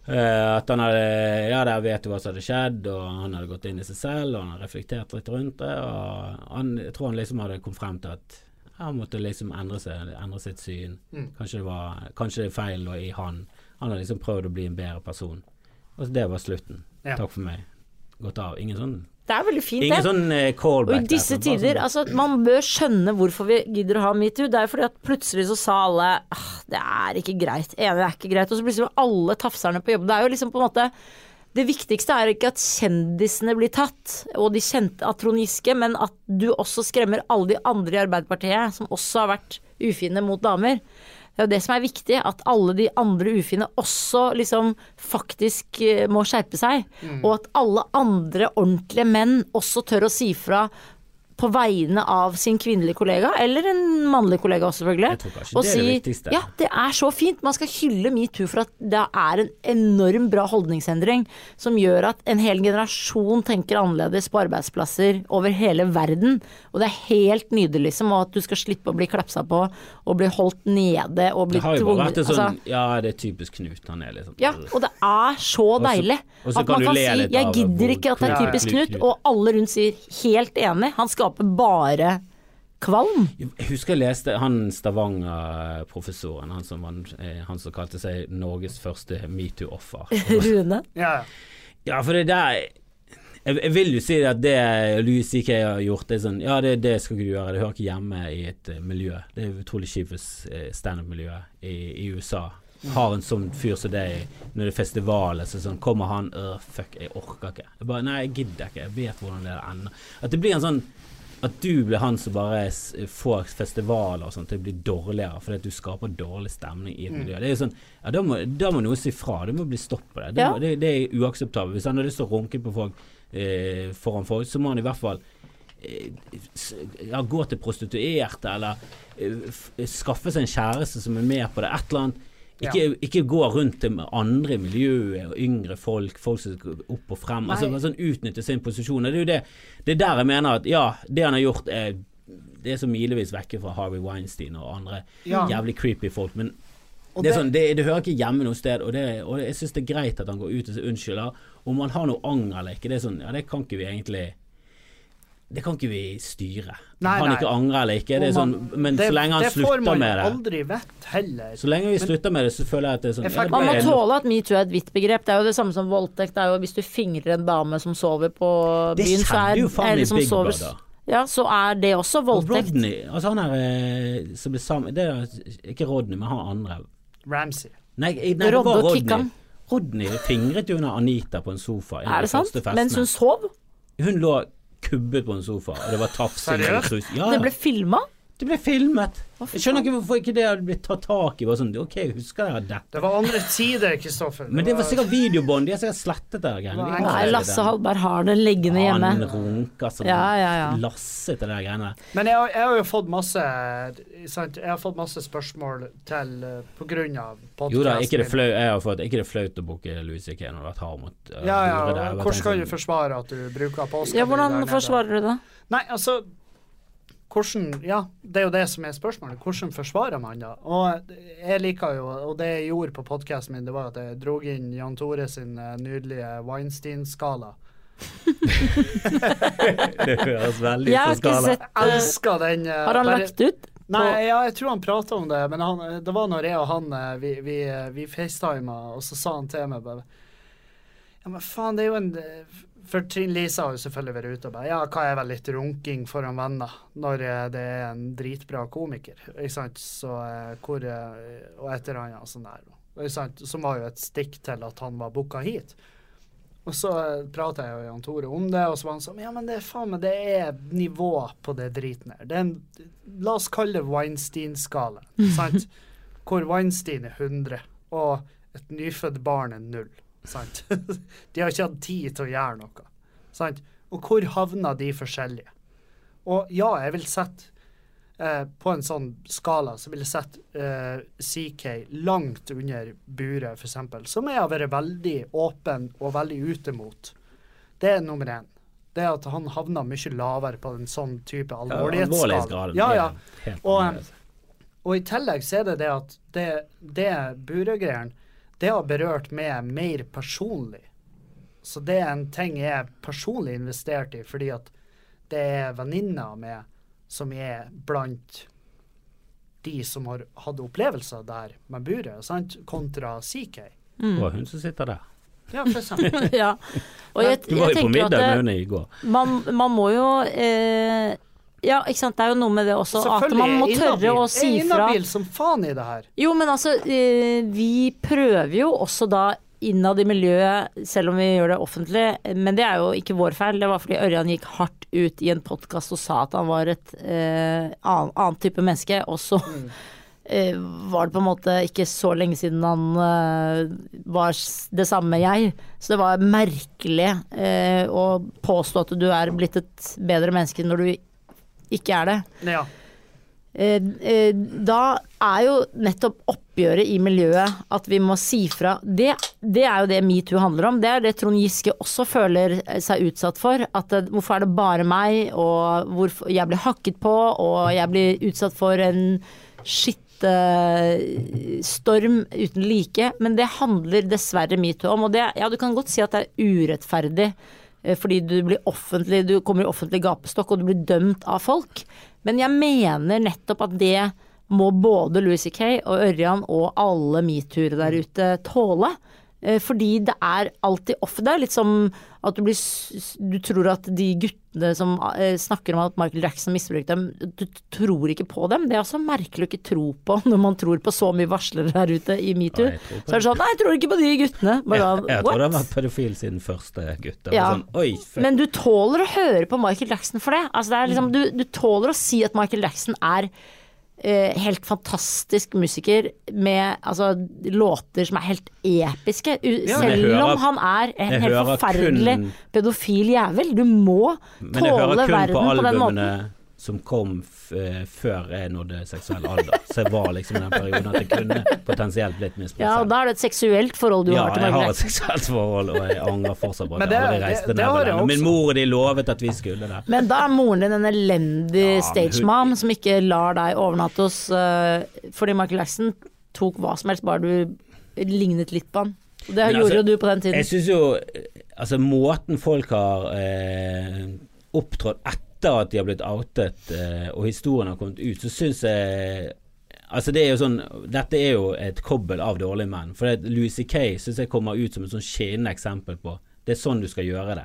Speaker 3: Eh, at han hadde Ja, der vet du hva som hadde skjedd, og han hadde gått inn i seg selv, og han hadde reflektert litt rundt det, og han, jeg tror han liksom hadde kommet frem til at han måtte liksom endre seg, endre sitt syn.
Speaker 2: Mm.
Speaker 3: Kanskje det var Kanskje det er feil lå i han. Han hadde liksom prøvd å bli en bedre person. Og det var slutten.
Speaker 2: Ja.
Speaker 3: Takk for meg. Gått av. Ingen sånn
Speaker 1: Det er veldig fint,
Speaker 3: Ingen
Speaker 1: det.
Speaker 3: sånn eh,
Speaker 1: Og i disse
Speaker 3: der,
Speaker 1: tider,
Speaker 3: sånn-
Speaker 1: altså man bør skjønne hvorfor vi gidder å ha metoo. Det er jo fordi at plutselig så sa alle ah, det er ikke greit, ene er ikke greit. Og så plutselig var alle tafserne på jobb. Det er jo liksom på en måte Det viktigste er ikke at kjendisene blir tatt, og de kjente av Trond Giske, men at du også skremmer alle de andre i Arbeiderpartiet, som også har vært ufine mot damer. Det er jo det som er viktig, at alle de andre ufine også liksom faktisk eh, må skjerpe seg. Og at alle andre ordentlige menn også tør å si fra på vegne av sin kvinnelige kollega, eller en mannlig kollega også, selvfølgelig. Og si ja, det er så fint. Man skal hylle metoo for at det er en enorm bra holdningsendring som gjør at en hel generasjon tenker annerledes på arbeidsplasser over hele verden. Og det er helt nydelig, liksom. Og at du skal slippe å bli klapsa på og bli holdt nede og bli tvunget
Speaker 3: sånn
Speaker 1: altså,
Speaker 3: Ja, det er typisk Knut. Han er liksom
Speaker 1: ja, og det er så deilig
Speaker 3: også, også
Speaker 1: at
Speaker 3: kan
Speaker 1: man
Speaker 3: du
Speaker 1: kan si 'jeg gidder ikke at det er
Speaker 3: typisk
Speaker 1: typisk
Speaker 3: Knut-
Speaker 1: Knut', og alle rundt sier 'helt enig'. Han skaper bare kvalm.
Speaker 3: Jeg husker jeg leste han Stavanger-professoren, han, som eh, han som kalte seg Norges første metoo-offer.
Speaker 1: Rune.
Speaker 2: Ja, ja.
Speaker 3: Ja, for det der jeg, jeg vil jo si at det Louis C.K. har gjort, det er sånn Ja, det, det skal ikke du gjøre, det hører ikke hjemme i et eh, miljø. Det er utrolig kjipt hvis eh, standup-miljøet i, i USA har en sånn fyr som deg når det er festival, så sånn kommer han øh, Fuck, jeg orker ikke. Jeg bare Nei, jeg gidder ikke. Jeg vet hvordan det ender. At det blir en sånn at du blir han som bare får festivaler og sånt til å bli dårligere fordi at du skaper dårlig stemning i et miljø. Det er jo sånn, ja, da må, da må noen si fra. Det må bli stopp på det. Det,
Speaker 1: Ja.
Speaker 3: må, det, det er uakseptabelt. Hvis han har lyst til å runke på folk eh, foran folk, så må han i hvert fall eh, ja, gå til prostituerte, eller eh, f skaffe seg en kjæreste som er med på det. Et eller annet. Ikke, ikke gå rundt til andre i miljøet, og yngre folk, folk som skal opp og frem. Altså, sånn Utnytte sin posisjon. Det er jo det, det er der jeg mener at ja, det han har gjort er det er så milevis vekke fra Harvey Weinstein og andre
Speaker 2: Ja.
Speaker 3: jævlig creepy folk. Men det- sånn, det, det hører ikke hjemme noe sted, og, det, og jeg syns det er greit at han går ut og sier unnskylder. Om han har noe anger eller ikke, det er sånn, ja, det kan ikke vi egentlig Det kan ikke vi styre.
Speaker 2: Nei,
Speaker 3: han
Speaker 2: nei.
Speaker 3: ikke angre eller ikke, det er sånn, men
Speaker 2: det,
Speaker 3: så lenge han slutter med
Speaker 2: det
Speaker 3: det
Speaker 2: aldri vett heller.
Speaker 3: Så lenge vi slutter med det, så føler jeg at det er sånn
Speaker 2: fikk-
Speaker 1: Man må tåle at metoo er et vidt begrep. Det er jo det samme som voldtekt. Det er jo hvis du fingrer en dame som sover på
Speaker 3: Det
Speaker 1: byen, så
Speaker 3: kjenner
Speaker 1: er
Speaker 3: jo faen
Speaker 1: eller som
Speaker 3: Big
Speaker 1: sover-
Speaker 3: Brother.
Speaker 1: Ja, så er det også voldtekt. Og.
Speaker 3: Rodney, altså han er eh, som ble sammen Det er ikke Rodney, men han andre.
Speaker 2: Ramsey.
Speaker 3: Nei, nei det var Rodney. Rodney fingret jo under Anita på en sofa.
Speaker 1: Er det sant? Mens hun sov?
Speaker 3: Hun lå kubbet på en sofa, og det var tafsing Ja,
Speaker 1: Det ble filma?
Speaker 3: Det ble filmet. Jeg skjønner ikke hvorfor ikke det hadde blitt tatt tak i. Bare sånn, ok, jeg husker jeg dette?
Speaker 2: Det var andre tider, Kristoffer.
Speaker 3: Men det var sikkert videobånd. De har sikkert slettet det. De
Speaker 1: Nei, Lasse. Hallberg har det liggende hjemme.
Speaker 3: Han runker som
Speaker 1: Ja, ja, ja.
Speaker 3: Lasse til de greiene.
Speaker 2: Men jeg, jeg har jo fått masse sant? Jeg har fått masse spørsmål til uh, på grunn av podkasten.
Speaker 3: Jo da, ikke det flau, jeg har fått, ikke det flaut å booke Louis C.K. når du har vært hard mot uh,
Speaker 2: Ja, ja.
Speaker 3: der.
Speaker 2: Hvordan
Speaker 3: kan
Speaker 2: du forsvare at du bruker påska?
Speaker 1: Ja, hvordan forsvarer du det?
Speaker 2: Nei, altså hvordan, ja, Det er jo det som er spørsmålet. Hvordan forsvarer man da? Og jeg liker jo, og det jeg gjorde på podkasten min, det var at jeg dro inn Jan Tore sin eh, nydelige Weinstein-skala.
Speaker 3: det høres veldig ut
Speaker 1: som
Speaker 3: skala.
Speaker 1: sett
Speaker 2: Jeg
Speaker 1: eh,
Speaker 2: elsker den. Uh,
Speaker 1: Har han
Speaker 2: bare-
Speaker 1: lagt ut?
Speaker 2: Nei, ja, jeg tror han prata om det, men han, det var når jeg og han vi, vi, vi facetima, og så sa han til meg bare Ja, men faen, det er jo en For Trine Lise har jo selvfølgelig vært ute og bare Ja, hva er vel litt runking foran venner når eh, det er en dritbra komiker, ikke sant? Så eh, hvor eh, Og et eller annet sånn der. Ikke sant? Som var jo et stikk til at han var booka hit. Og så prata jeg og Jan Tore om det, og så var han sånn Ja, men det er faen meg det er nivå på det driten her. Det er en, la oss kalle det Weinstein-skala, sant? Hvor Weinstein er 100, og et nyfødt barn er null. Sant? De har ikke hatt tid til å gjøre noe. Sant? Og hvor havner de forskjellige? Og ja, jeg vil sette eh, På en sånn skala så vil jeg sette eh, CK langt under buret, f.eks., som jeg har vært veldig åpen og veldig ute mot. Det er nummer én. Det er at han havner mye lavere på en sånn type alvorlighetsskala. Ja, ja.
Speaker 3: er
Speaker 2: Og. Og i tillegg så er det det at det, det Burøe-greiene, det har berørt meg mer personlig. Så det er en ting jeg er personlig investert i, fordi at det er venninner av meg som er blant de som har hatt opplevelser der med buret, sant? kontra CK.
Speaker 1: Mm.
Speaker 3: Og hun som sitter der.
Speaker 2: Ja, for eksempel.
Speaker 1: ja. Og jeg,
Speaker 3: Du var jo på middag med henne i går.
Speaker 1: man, man må jo eh, Ja, ikke sant. Det er jo noe med det også. At man må tørre å
Speaker 2: si
Speaker 1: si
Speaker 2: Jeg er
Speaker 1: fra.
Speaker 2: inhabil som faen i det her.
Speaker 1: Jo, men altså, eh, vi prøver jo også da innad i miljøet, selv om vi gjør det offentlig, men det er jo ikke vår feil. Det var fordi Ørjan gikk hardt ut i en podkast og sa at han var et eh, annen, annet type menneske, og så eh, var det på en måte ikke så lenge siden han eh, var det samme jeg. Så det var merkelig eh, å påstå at du er blitt et bedre menneske når du ikke er det.
Speaker 2: Ja.
Speaker 1: Eh, eh, da er jo nettopp oppgjøret i miljøet at vi må si fra. Det, det er jo det metoo handler om. Det er det Trond Giske også føler seg utsatt for. At eh, hvorfor er det bare meg, og hvorfor jeg blir hakket på, og jeg blir utsatt for en skittstorm uten like. Men det handler dessverre metoo om. Og det, ja, du kan godt si at det er urettferdig fordi du blir offentlig, du kommer i offentlig gapestokk og du blir dømt av folk. Men jeg mener nettopp at det må både Louis C.K. og Ørjan og alle metoo-ere der ute tåle. Eh, Fordi det er alltid off. Det er litt som at du blir Du tror at de guttene som eh, snakker om at Michael Jackson misbrukte dem, du tror ikke på dem. Det er også merkelig å ikke tro på når man tror på så mye varslere der ute i metoo. Så er det sånn Nei, jeg tror ikke på de guttene. Bare
Speaker 3: Jeg, jeg tror det har vært pedofil siden første gutt.
Speaker 1: Ja.
Speaker 3: Sånn, Oi.
Speaker 1: Men du tåler å høre på Michael Jackson for det. Altså det er liksom, du, du tåler å si at Michael Jackson er helt fantastisk musiker med altså, låter som er helt episke.
Speaker 2: Ja,
Speaker 1: selv
Speaker 3: hører, om
Speaker 1: han er en helt forferdelig
Speaker 3: kun-
Speaker 1: pedofil jævel. Du må tåle verden
Speaker 3: på
Speaker 1: på, den måten.
Speaker 3: Som kom f eh, før jeg nådde seksuell alder. Så jeg var liksom i den perioden at jeg kunne potensielt blitt misbrukt
Speaker 1: Ja, og da er det et seksuelt forhold du
Speaker 3: Ja,
Speaker 1: har til
Speaker 3: jeg har et seksuelt forhold, og jeg angrer fortsatt på
Speaker 2: det.
Speaker 3: det, jeg
Speaker 2: det- det- det
Speaker 3: ned den. Min mor og de lovet at vi skulle det.
Speaker 1: Men da er moren din en elendig
Speaker 3: Ja,
Speaker 1: stagemom som ikke lar deg overnatte hos uh, Fordi Michael Jackson tok hva som helst, bare du lignet litt på han. Det
Speaker 3: Men
Speaker 1: gjorde
Speaker 3: altså,
Speaker 1: jo du på den tiden.
Speaker 3: Jeg syns jo eh, Altså, måten folk har eh, opptrådt etter at de har blitt outet, eh, og historien har kommet ut, så syns jeg Altså det er jo sånn Dette er jo et kobbel av dårlige menn. For det, Louis C.K. syns jeg kommer ut som et sånn skinnende eksempel på Det er sånn du skal gjøre det.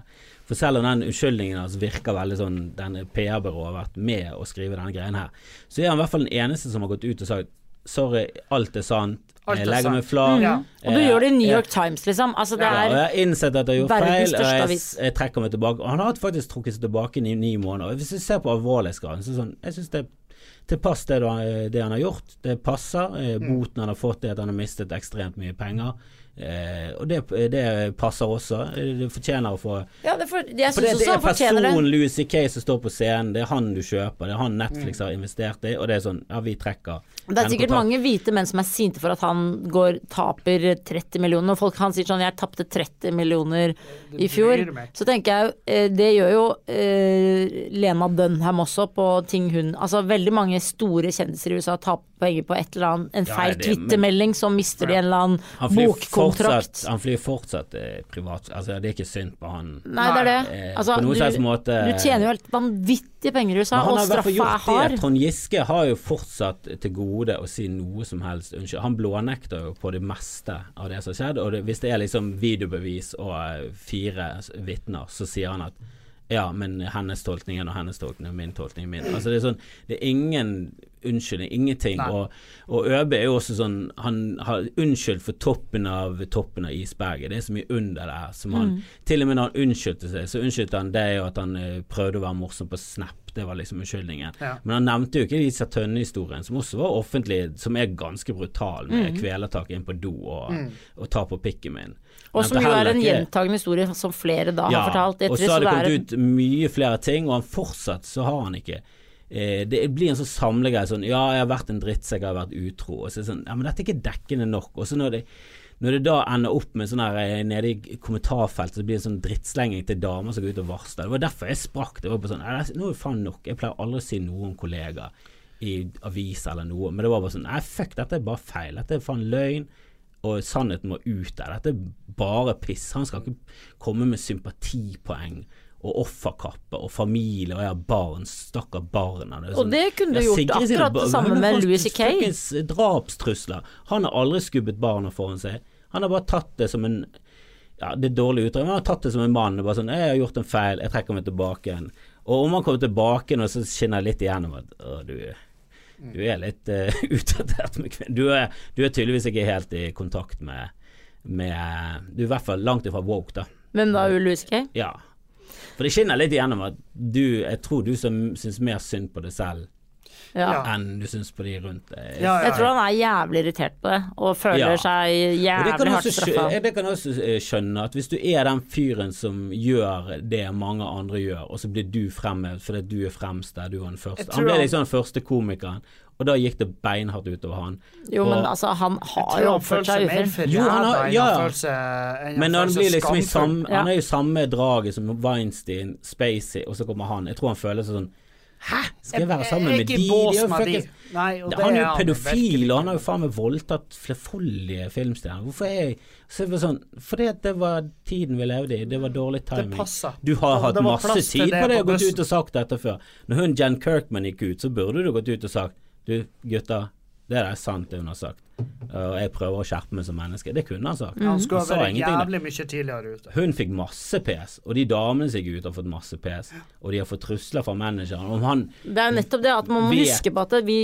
Speaker 3: For selv om den unnskyldningen hans virker veldig sånn Den PR-byrået har vært med å skrive denne greien her, så er han i hvert fall den eneste som har gått ut og sagt sorry, alt er sant.
Speaker 2: Alt
Speaker 3: Jeg
Speaker 2: er
Speaker 3: legger meg flat.
Speaker 2: Ja.
Speaker 1: Og du
Speaker 3: Eh,
Speaker 1: gjør det i New
Speaker 3: jeg-
Speaker 1: York Times, liksom. Altså, det
Speaker 3: ja,
Speaker 1: er
Speaker 3: jeg har innsett at jeg har gjort feil, og jeg, jeg trekker meg tilbake. Og han har faktisk trukket seg tilbake i ni, måneder. Hvis du ser på alvorlighetsgraden, så er det sånn Jeg syns det til det, du det han har gjort. Det passer. Eh,
Speaker 2: Mm.
Speaker 3: Boten han har fått er at han har mistet ekstremt mye penger. Eh, og det, det passer også. Eh, Det fortjener å få
Speaker 1: Ja, det for, jeg
Speaker 3: For det, det er
Speaker 1: det.
Speaker 3: personen Louis C.K. som står på scenen, det er han du kjøper, det er han Netflix
Speaker 2: Mm.
Speaker 3: har investert i, og det er sånn Ja, vi trekker.
Speaker 1: Det er sikkert mange hvite menn som er sinte for at han går taper 30 millioner. Og folk han sier sånn 'jeg tapte 30 millioner i fjor'. Så tenker jeg eh, det gjør jo eh, Lena Dunham også på ting hun Altså veldig mange store kjendiser i USA taper penger på et eller annet en feil
Speaker 3: ja,
Speaker 1: twittermelding, så mister de en eller annen
Speaker 3: Han
Speaker 1: bokkontrakt.
Speaker 3: fortsatt, han flyr fortsatt eh, privat. Altså, det er ikke synd på han.
Speaker 1: Nei, det er det.
Speaker 3: Eh,
Speaker 1: Altså,
Speaker 3: på noen
Speaker 1: du,
Speaker 3: slags måte
Speaker 1: du tjener jo helt vanvittige penger i USA, og straffa er
Speaker 3: gjort
Speaker 1: hard.
Speaker 3: Trond Giske har jo fortsatt til gode å si noe som helst unnskyld. Han blånekter jo på det meste av det som har skjedd, og det, hvis det er liksom videobevis og eh, fire vitner, så sier han at ja, men hennes tolkning er nå hennes tolkning, og min tolkning er min. Altså det er sånn, det er ingen unnskyldning, ingenting. Og, og Øbe er jo også sånn, han har unnskyldt for toppen av toppen av isberget. Det er så mye under der som han Til og med når han unnskyldte seg, så unnskyldte han det jo at han eh, prøvde å være morsom på Snap. Det var liksom unnskyldningen.
Speaker 2: Ja.
Speaker 3: Men han nevnte jo ikke disse Tønne-historien, som også var offentlig, som er ganske brutal, med kvelertak inn på do og, og ta på pikken min.
Speaker 1: Og som jo er en gjentagende historie som flere da
Speaker 3: ja,
Speaker 1: har fortalt. Ja,
Speaker 3: og så har det kommet ut mye flere ting, og han fortsatt så har han ikke eh, Det blir en sånn samlegreie sånn Ja, jeg har vært en drittsekk, jeg har vært utro. Og så er det sånn Ja, men dette er ikke dekkende nok. Og så når det når det da ender opp med sånn her eh, nede i kommentarfeltet, så blir det en sånn drittslenging til damer som går ut og varsler. Det var derfor jeg sprakk. Det var bare sånn Nå er det faen nok. Jeg pleier aldri å si noe om kollegaer i avis eller noe, men det var bare sånn Nei, fuck, dette er bare feil. Dette er faen løgn. Og sannheten må ut der. Dette er bare piss. Han skal ikke komme med sympatipoeng og offerkappe og familie og jeg har barn, stakkar barna. er
Speaker 1: Og det kunne du gjort akkurat det samme med Louis C.K..
Speaker 3: fuckings Drapstrusler. Han har aldri skubbet barna foran seg. Han har bare tatt det som en ja, det er dårlig uttrykk, men han har tatt det som en mann. Bare sånn, 'Jeg har gjort en feil, jeg trekker meg tilbake igjen'. Og om han kommer tilbake nå, så skinner litt igjennom at å, du, du er litt uh, utdatert med kvinner. Du er, du er tydeligvis ikke helt i kontakt med, med Du er i hvert fall langt ifra woke, da.
Speaker 1: Hvem Louis C.K.?
Speaker 3: Ja. For det skinner litt igjennom at du Jeg tror du som syns mer synd på deg selv
Speaker 1: Ja.
Speaker 2: Ja.
Speaker 3: enn du syns på de rundt deg.
Speaker 2: Ja, ja,
Speaker 1: Jeg tror han er jævlig irritert på det, og føler
Speaker 3: Ja.
Speaker 1: seg
Speaker 3: Og det kan,
Speaker 1: jævlig hardt straffa.
Speaker 3: det kan jeg også eh, skjønne, at hvis du er den fyren som gjør det mange andre gjør, og så blir du fremhevet fordi du er fremst der, du var den første. Han ble liksom den første komikeren, og da gikk det beinhardt utover han.
Speaker 1: Jo, men altså, han har jo oppført seg
Speaker 2: enn
Speaker 3: ja, ja.
Speaker 2: seg
Speaker 3: Men
Speaker 2: han
Speaker 3: han blir liksom i samme
Speaker 1: Ja.
Speaker 3: Han er jo samme draget som Weinstein, Spacey, og så kommer han. Jeg tror han føler seg sånn Hæ, skal jeg være sammen
Speaker 2: Jeg er
Speaker 3: med de? De er
Speaker 2: de. Nei, og
Speaker 3: han er jo pedofil, og han har jo faen meg voldtatt flerfoldige filmstjerner. Hvorfor er jeg så det sånn, Fordi at det var tiden vi levde i. Det var dårlig timing. Du har hatt
Speaker 2: det
Speaker 3: masse tid på det og gått ut og sagt dette før. Når hun Jen Kirkman gikk ut, så burde du gått ut og sagt Du, gutter, det er sant, det hun har sagt. Og jeg prøver å skjerpe meg som menneske. Det kunne han sagt.
Speaker 2: Han skulle
Speaker 3: Han
Speaker 2: ha vært jævlig mye tidligere ute.
Speaker 3: Hun fikk masse PS, og de damene som gikk ut har fått masse PS. Og de har fått trusler fra manageren. Om han
Speaker 1: Det er jo nettopp det at man må
Speaker 3: Vet.
Speaker 1: huske på at vi,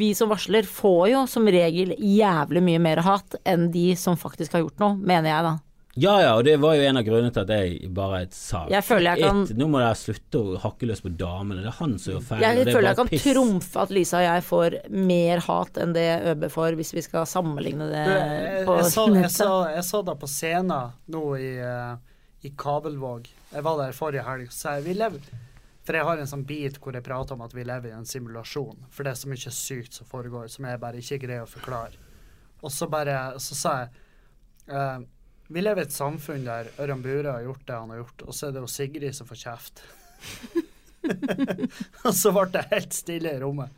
Speaker 1: vi som varsler får jo som regel jævlig mye mer hat enn de som faktisk har gjort noe, mener jeg da.
Speaker 3: Ja ja, og det var jo en av grunnene til at jeg bare sa
Speaker 1: Jeg føler jeg kan-
Speaker 3: Nå må dere slutte å hakke løs på damene. Det er han som gjør feil. og
Speaker 1: Jeg
Speaker 3: det er
Speaker 1: føler
Speaker 3: bare
Speaker 1: jeg kan
Speaker 3: piss.
Speaker 1: trumfe at Lisa og jeg får mer hat enn det ØB får, hvis vi skal sammenligne det
Speaker 2: jeg,
Speaker 1: på
Speaker 2: jeg, så, jeg, så, jeg så det på scenen nå i, eh, i Kabelvåg. Jeg var der forrige helg. Så jeg, vi lever, for jeg har en sånn bit hvor jeg prater om at vi lever i en simulasjon. For det er så mye sykt som foregår, som jeg bare ikke greier å forklare. Og så bare Så sa jeg eh, Vi lever i et samfunn der Ørjan Bure har gjort det han har gjort, og så er det jo Sigrid som får kjeft. og så ble det helt stille i rommet.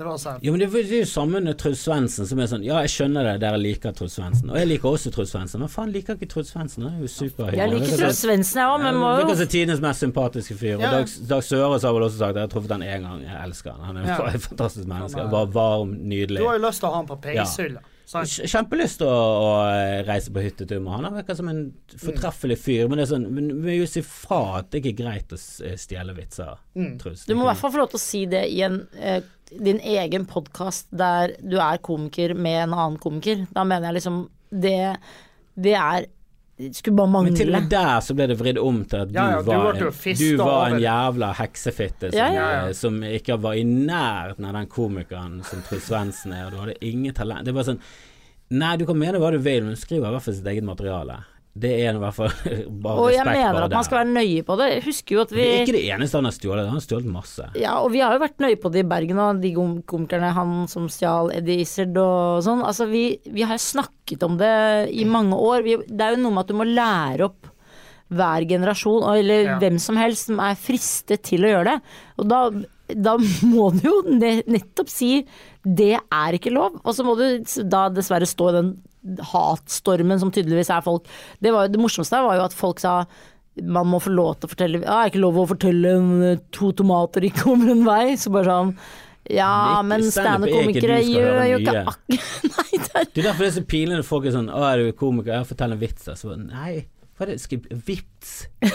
Speaker 2: Det var sånn
Speaker 3: Jo, men det, er- jo samme med Truls Svendsen, som er sånn Ja, jeg skjønner det, dere liker Truls Svendsen. Og jeg liker også Truls Svendsen, men faen liker ikke Truls Svendsen. Han er jo superhyggelig.
Speaker 1: Jeg liker Truls Svendsen, jeg òg, men må
Speaker 3: Virker
Speaker 1: jo
Speaker 3: som tidenes mest sympatiske fyr. Og
Speaker 2: Ja.
Speaker 3: Dag, Dag Sørås har vel også sagt Jeg har truffet han én gang, jeg elsker han. Han er
Speaker 2: Ja.
Speaker 3: et fantastisk menneske.
Speaker 2: Han
Speaker 3: Bare varm, nydelig.
Speaker 2: Du har jo lyst til å ha han på peishylla. sant?
Speaker 3: Kj- Kjempelyst til å, å reise på hyttetur med han. Han virker som en fortreffelig fyr. Men det er sånn, men vi må jo si fra at det ikke er greit å stjele vitser,
Speaker 2: Mm.
Speaker 3: Truls.
Speaker 1: Du må i hvert fall få lov til å si det i en, eh, din egen podkast der du er komiker med en annen komiker. Da mener jeg liksom Det, det er skulle bare
Speaker 3: Men til og med der så ble det vridd om til at du,
Speaker 2: Ja, ja, du
Speaker 3: var, en, du var en jævla heksefitte som,
Speaker 1: Ja, ja,
Speaker 2: ja.
Speaker 3: eh, som ikke var i nærheten av den komikeren som Truls Svendsen er, og du hadde ingen talent. Det er bare sånn Nei, du kan mene hva du vil, men skriv i hvert fall sitt eget materiale. Det er i hvert fall bare
Speaker 1: Og jeg mener at man skal være nøye på det. Jeg husker jo at
Speaker 3: Det
Speaker 1: vi
Speaker 3: er ikke det eneste han har stjålet, han har stjålet masse.
Speaker 1: Ja, og vi har jo vært nøye på det i Bergen og de kom- komikerne, han som stjal Eddie Izzard og sånn. Altså, vi, vi har snakket om det i mange år. Vi, det er jo noe med at du må lære opp hver generasjon, eller
Speaker 2: Ja.
Speaker 1: hvem som helst som er fristet til å gjøre det. Og da, da må du jo nettopp si det er ikke lov, og så må du da dessverre stå i den hatstormen som tydeligvis er folk. Det, var, det morsomste var jo at folk sa man må få lov til å fortelle Ja, er ikke lov å fortelle eh, to tomater ikke kommer en vei? Så bare sånn Ja, men
Speaker 3: er
Speaker 1: standup-komikere gjør jo ikke akkurat Nei, det er
Speaker 3: er derfor det er så pinlig når folk er sånn 'Å, er du komiker? Ja, fortell en vits.' da." Så bare, Nei, hva er det? Skal jeg Vips!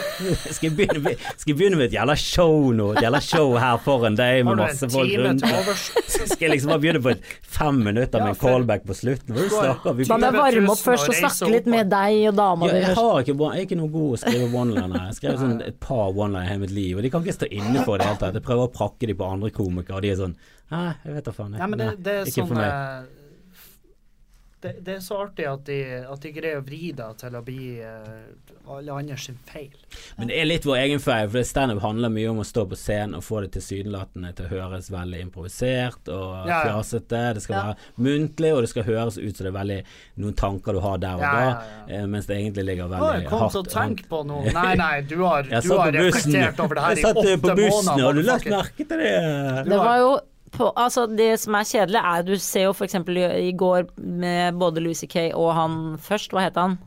Speaker 3: Skal jeg begynne, med- skal jeg begynne med et jævla show nå? Et jævla show her foran deg med masse folk rundt? Skal jeg liksom bare begynne på et fem minutter med en callback på slutten? Hva er snakker? Vi
Speaker 1: jeg varme opp først
Speaker 2: og
Speaker 1: snakke litt med deg og dama
Speaker 3: ja,
Speaker 1: di.
Speaker 3: jeg, har ikke, jeg er ikke noe god å skrive one-liner. Jeg skrev sånn et par one-liner i hele mitt liv, og de kan ikke stå inne for det i det hele tatt. Jeg prøver å prakke de på andre komikere, og de er sånn Nei, jeg vet da faen. jeg.
Speaker 2: Ja, det,
Speaker 3: Nei,
Speaker 2: det er
Speaker 3: ikke
Speaker 2: sånn
Speaker 3: for meg.
Speaker 2: Det, det er så artig at de, at de greier å vri det til å bli uh, alle andre sin feil.
Speaker 3: Men det er litt vår egen feil, for standup handler mye om å stå på scenen og få det tilsynelatende til å høres veldig improvisert og
Speaker 2: Ja, ja.
Speaker 3: fjasete. Det skal
Speaker 1: Ja.
Speaker 3: være muntlig, og det skal høres ut som det er veldig noen tanker du har der og
Speaker 2: Ja,
Speaker 3: da,
Speaker 2: ja, ja.
Speaker 3: eh, mens det egentlig ligger veldig
Speaker 2: hardt kom til å tenke på noe. Nei, nei, du har, du har reflektert over det her
Speaker 3: jeg satt på bussen, og du lagt merke til det?
Speaker 1: Det var jo på, altså det som er kjedelig, er du ser jo f.eks. I, går med både Louis C.K. og han først, hva het han?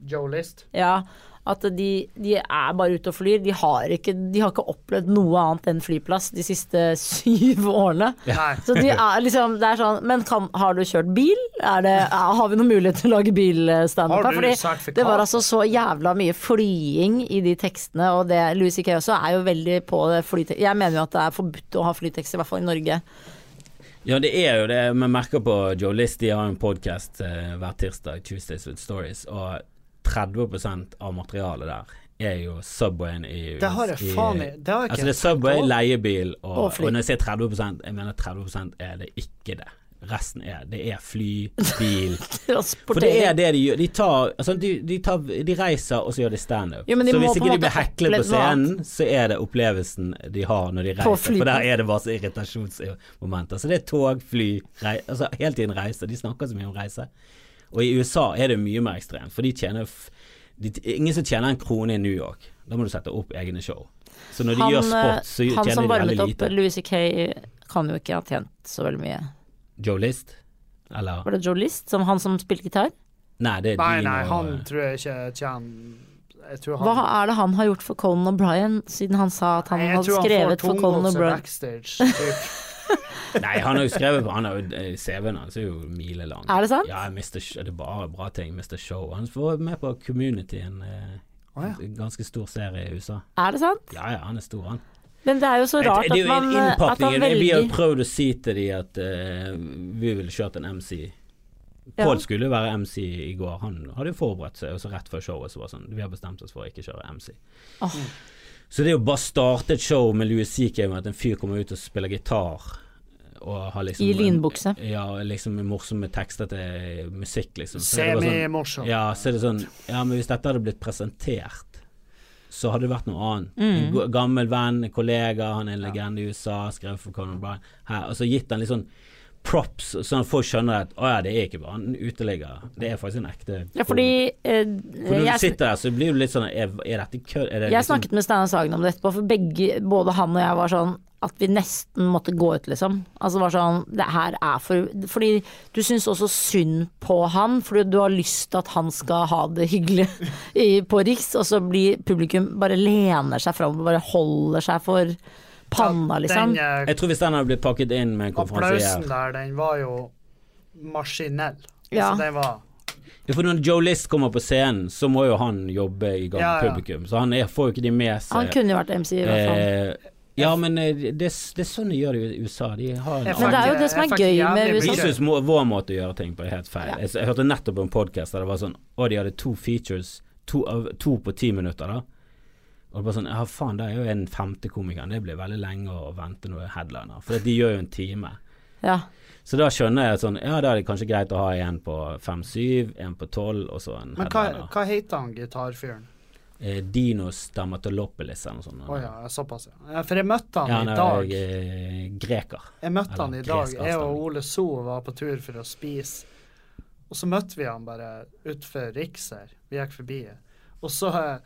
Speaker 2: Joe List.
Speaker 1: Ja, at de, de er bare ute og flyr. De har, ikke, de har ikke opplevd noe annet enn flyplass de siste syv årene.
Speaker 2: Nei.
Speaker 1: Så de er liksom, det er sånn Men kan, har du kjørt bil? Er det, er, har vi noen mulighet til å lage bilstandup?
Speaker 2: her?
Speaker 1: Fordi
Speaker 2: sertifikat?
Speaker 1: det var altså så jævla mye flying i de tekstene, og det Louis C.K. også er jo veldig på det flytekst... Jeg mener jo at det er forbudt å ha flytekst, i hvert fall i Norge.
Speaker 3: Ja, det er jo det. Vi merker på Joe List, de har en podkast eh, hver tirsdag, Tuesdays with Stories, og 30% av materialet der er jo Subwayen i
Speaker 2: Det har jeg faen i- det har jeg ikke
Speaker 3: Altså det er Subway, leiebil, og,
Speaker 1: Og
Speaker 3: og, når jeg sier 30 jeg mener 30 er det ikke det. Resten er Det er fly, bil For det er det de gjør. De tar, altså, de, de, tar, de reiser, og så gjør de standup.
Speaker 1: Jo,
Speaker 3: så hvis ikke de blir heklet på scenen, så er det opplevelsen de har når de reiser. For der er det bare så irritasjonsmomenter. Så det er tog, fly, rei, altså hele tiden reiser. De snakker så mye om reise. Og i USA er det mye mer ekstremt, for de tjener f de, Ingen som tjener en krone i New York. Da må du sette opp egne show. Så når de
Speaker 1: han,
Speaker 3: gjør
Speaker 1: eh,
Speaker 3: sport, så
Speaker 1: han
Speaker 3: tjener
Speaker 1: som
Speaker 3: de
Speaker 1: varmet
Speaker 3: veldig
Speaker 1: opp
Speaker 3: lite.
Speaker 1: Louis C.K. kan jo ikke ha tjent så veldig mye.
Speaker 3: Joe List? Eller
Speaker 1: Var det Joe List, som han som spilte gitar?
Speaker 3: Nei, det er
Speaker 2: Nei,
Speaker 3: Dino
Speaker 2: nei, han tror jeg ikke tjener Jeg tror han
Speaker 1: Hva er det han har gjort for Conan O'Brien, siden han sa at han
Speaker 2: Nei, jeg
Speaker 1: hadde
Speaker 2: tror han får
Speaker 1: skrevet for Conan O'Brien?
Speaker 3: Nei, han har jo skrevet på Han har jo eh, CV-en hans er jo milelang.
Speaker 1: Er det sant?
Speaker 3: Ja, Mr. Show, det er bare bra ting. Mr. Show. Han var med på Community, en
Speaker 2: oh, ja.
Speaker 3: en ganske stor serie i USA.
Speaker 1: Er det sant?
Speaker 3: Ja ja, han er stor, han.
Speaker 1: Men det er jo så rart
Speaker 3: det er jo
Speaker 1: at
Speaker 3: en
Speaker 1: man at
Speaker 3: innpakning.
Speaker 1: velger
Speaker 3: Vi har jo prøvd å si til de at uh, vi ville kjørt en MC.
Speaker 1: Ja.
Speaker 3: Skulle være MC i går. Han hadde jo forberedt seg, og så rett før showet så var det sånn Vi har bestemt oss for å ikke kjøre MC.
Speaker 1: Åh.
Speaker 3: Så det er jo bare starte et show med Louis CK med at en fyr kommer ut og spiller gitar. Og har liksom
Speaker 1: I linbukse.
Speaker 3: Ja, liksom morsomme tekster til musikk, liksom. Så er sånn- ja, så er det sånn Ja, men hvis dette hadde blitt presentert, så hadde det vært noe annet.
Speaker 1: Mm.
Speaker 3: En gammel venn, en kollega, han er en legende i USA, skrev for Conan Bryan. her, og så gitt han litt sånn props, sånn at folk skjønner at å ja, det er ikke bare en uteligger, det er faktisk en ekte
Speaker 1: Ja, fordi eh,
Speaker 3: For når du sitter der, så blir du litt sånn Er, er dette kødd?
Speaker 1: Jeg
Speaker 3: liksom-
Speaker 1: snakket med Steinar Sagen om det etterpå, for begge, både han og jeg var sånn at vi nesten måtte gå ut, liksom. Altså var sånn Det her er for Fordi du syns også synd på han, fordi du har lyst til at han skal ha det hyggelig i, på Riks, og så blir publikum bare lener seg fram og bare holder seg for panna, liksom.
Speaker 2: Den eh,
Speaker 3: Jeg tror hvis den hadde blitt pakket inn med en
Speaker 2: applausen der, den var jo maskinell.
Speaker 1: Ja.
Speaker 2: Så den var
Speaker 3: ja, For når Joe List kommer på scenen, så må jo han jobbe i gang
Speaker 2: Ja,
Speaker 3: med
Speaker 2: ja.
Speaker 3: publikum, så han er, får jo ikke de med seg
Speaker 1: Han kunne jo vært MC, i hvert fall.
Speaker 3: Eh, ja, men eh, det, det er sånn de gjør det i USA. De har en
Speaker 1: Men det er jo det som er gøy med USA.
Speaker 3: Vi syns vår måte å gjøre ting på er helt feil.
Speaker 1: Ja.
Speaker 3: Jeg, jeg hørte nettopp på en podkast der det var sånn Å, de hadde to features To, to på ti minutter, da. Og bare sånn, ja faen, det er jo en femte komiker, det blir veldig lenge å vente når det er headliner. For de gjør jo en time.
Speaker 1: Ja.
Speaker 3: Så da skjønner jeg at sånn, ja da er det kanskje greit å ha en på fem-syv, en på tolv, og så en
Speaker 2: Men hva,
Speaker 3: Men
Speaker 2: hva heter han gitarfyren?
Speaker 3: Eh, Dinos Dermatolopolis eller noe sånt.
Speaker 2: Å ja, såpass, ja. For jeg møtte han
Speaker 3: Ja, han
Speaker 2: i
Speaker 3: dag.
Speaker 2: dag.
Speaker 3: eh, greker.
Speaker 2: Jeg møtte han i dag. Jeg og. Ole So var på tur for å spise. Og så møtte vi han bare utenfor Riks her. Vi gikk forbi. Og så eh,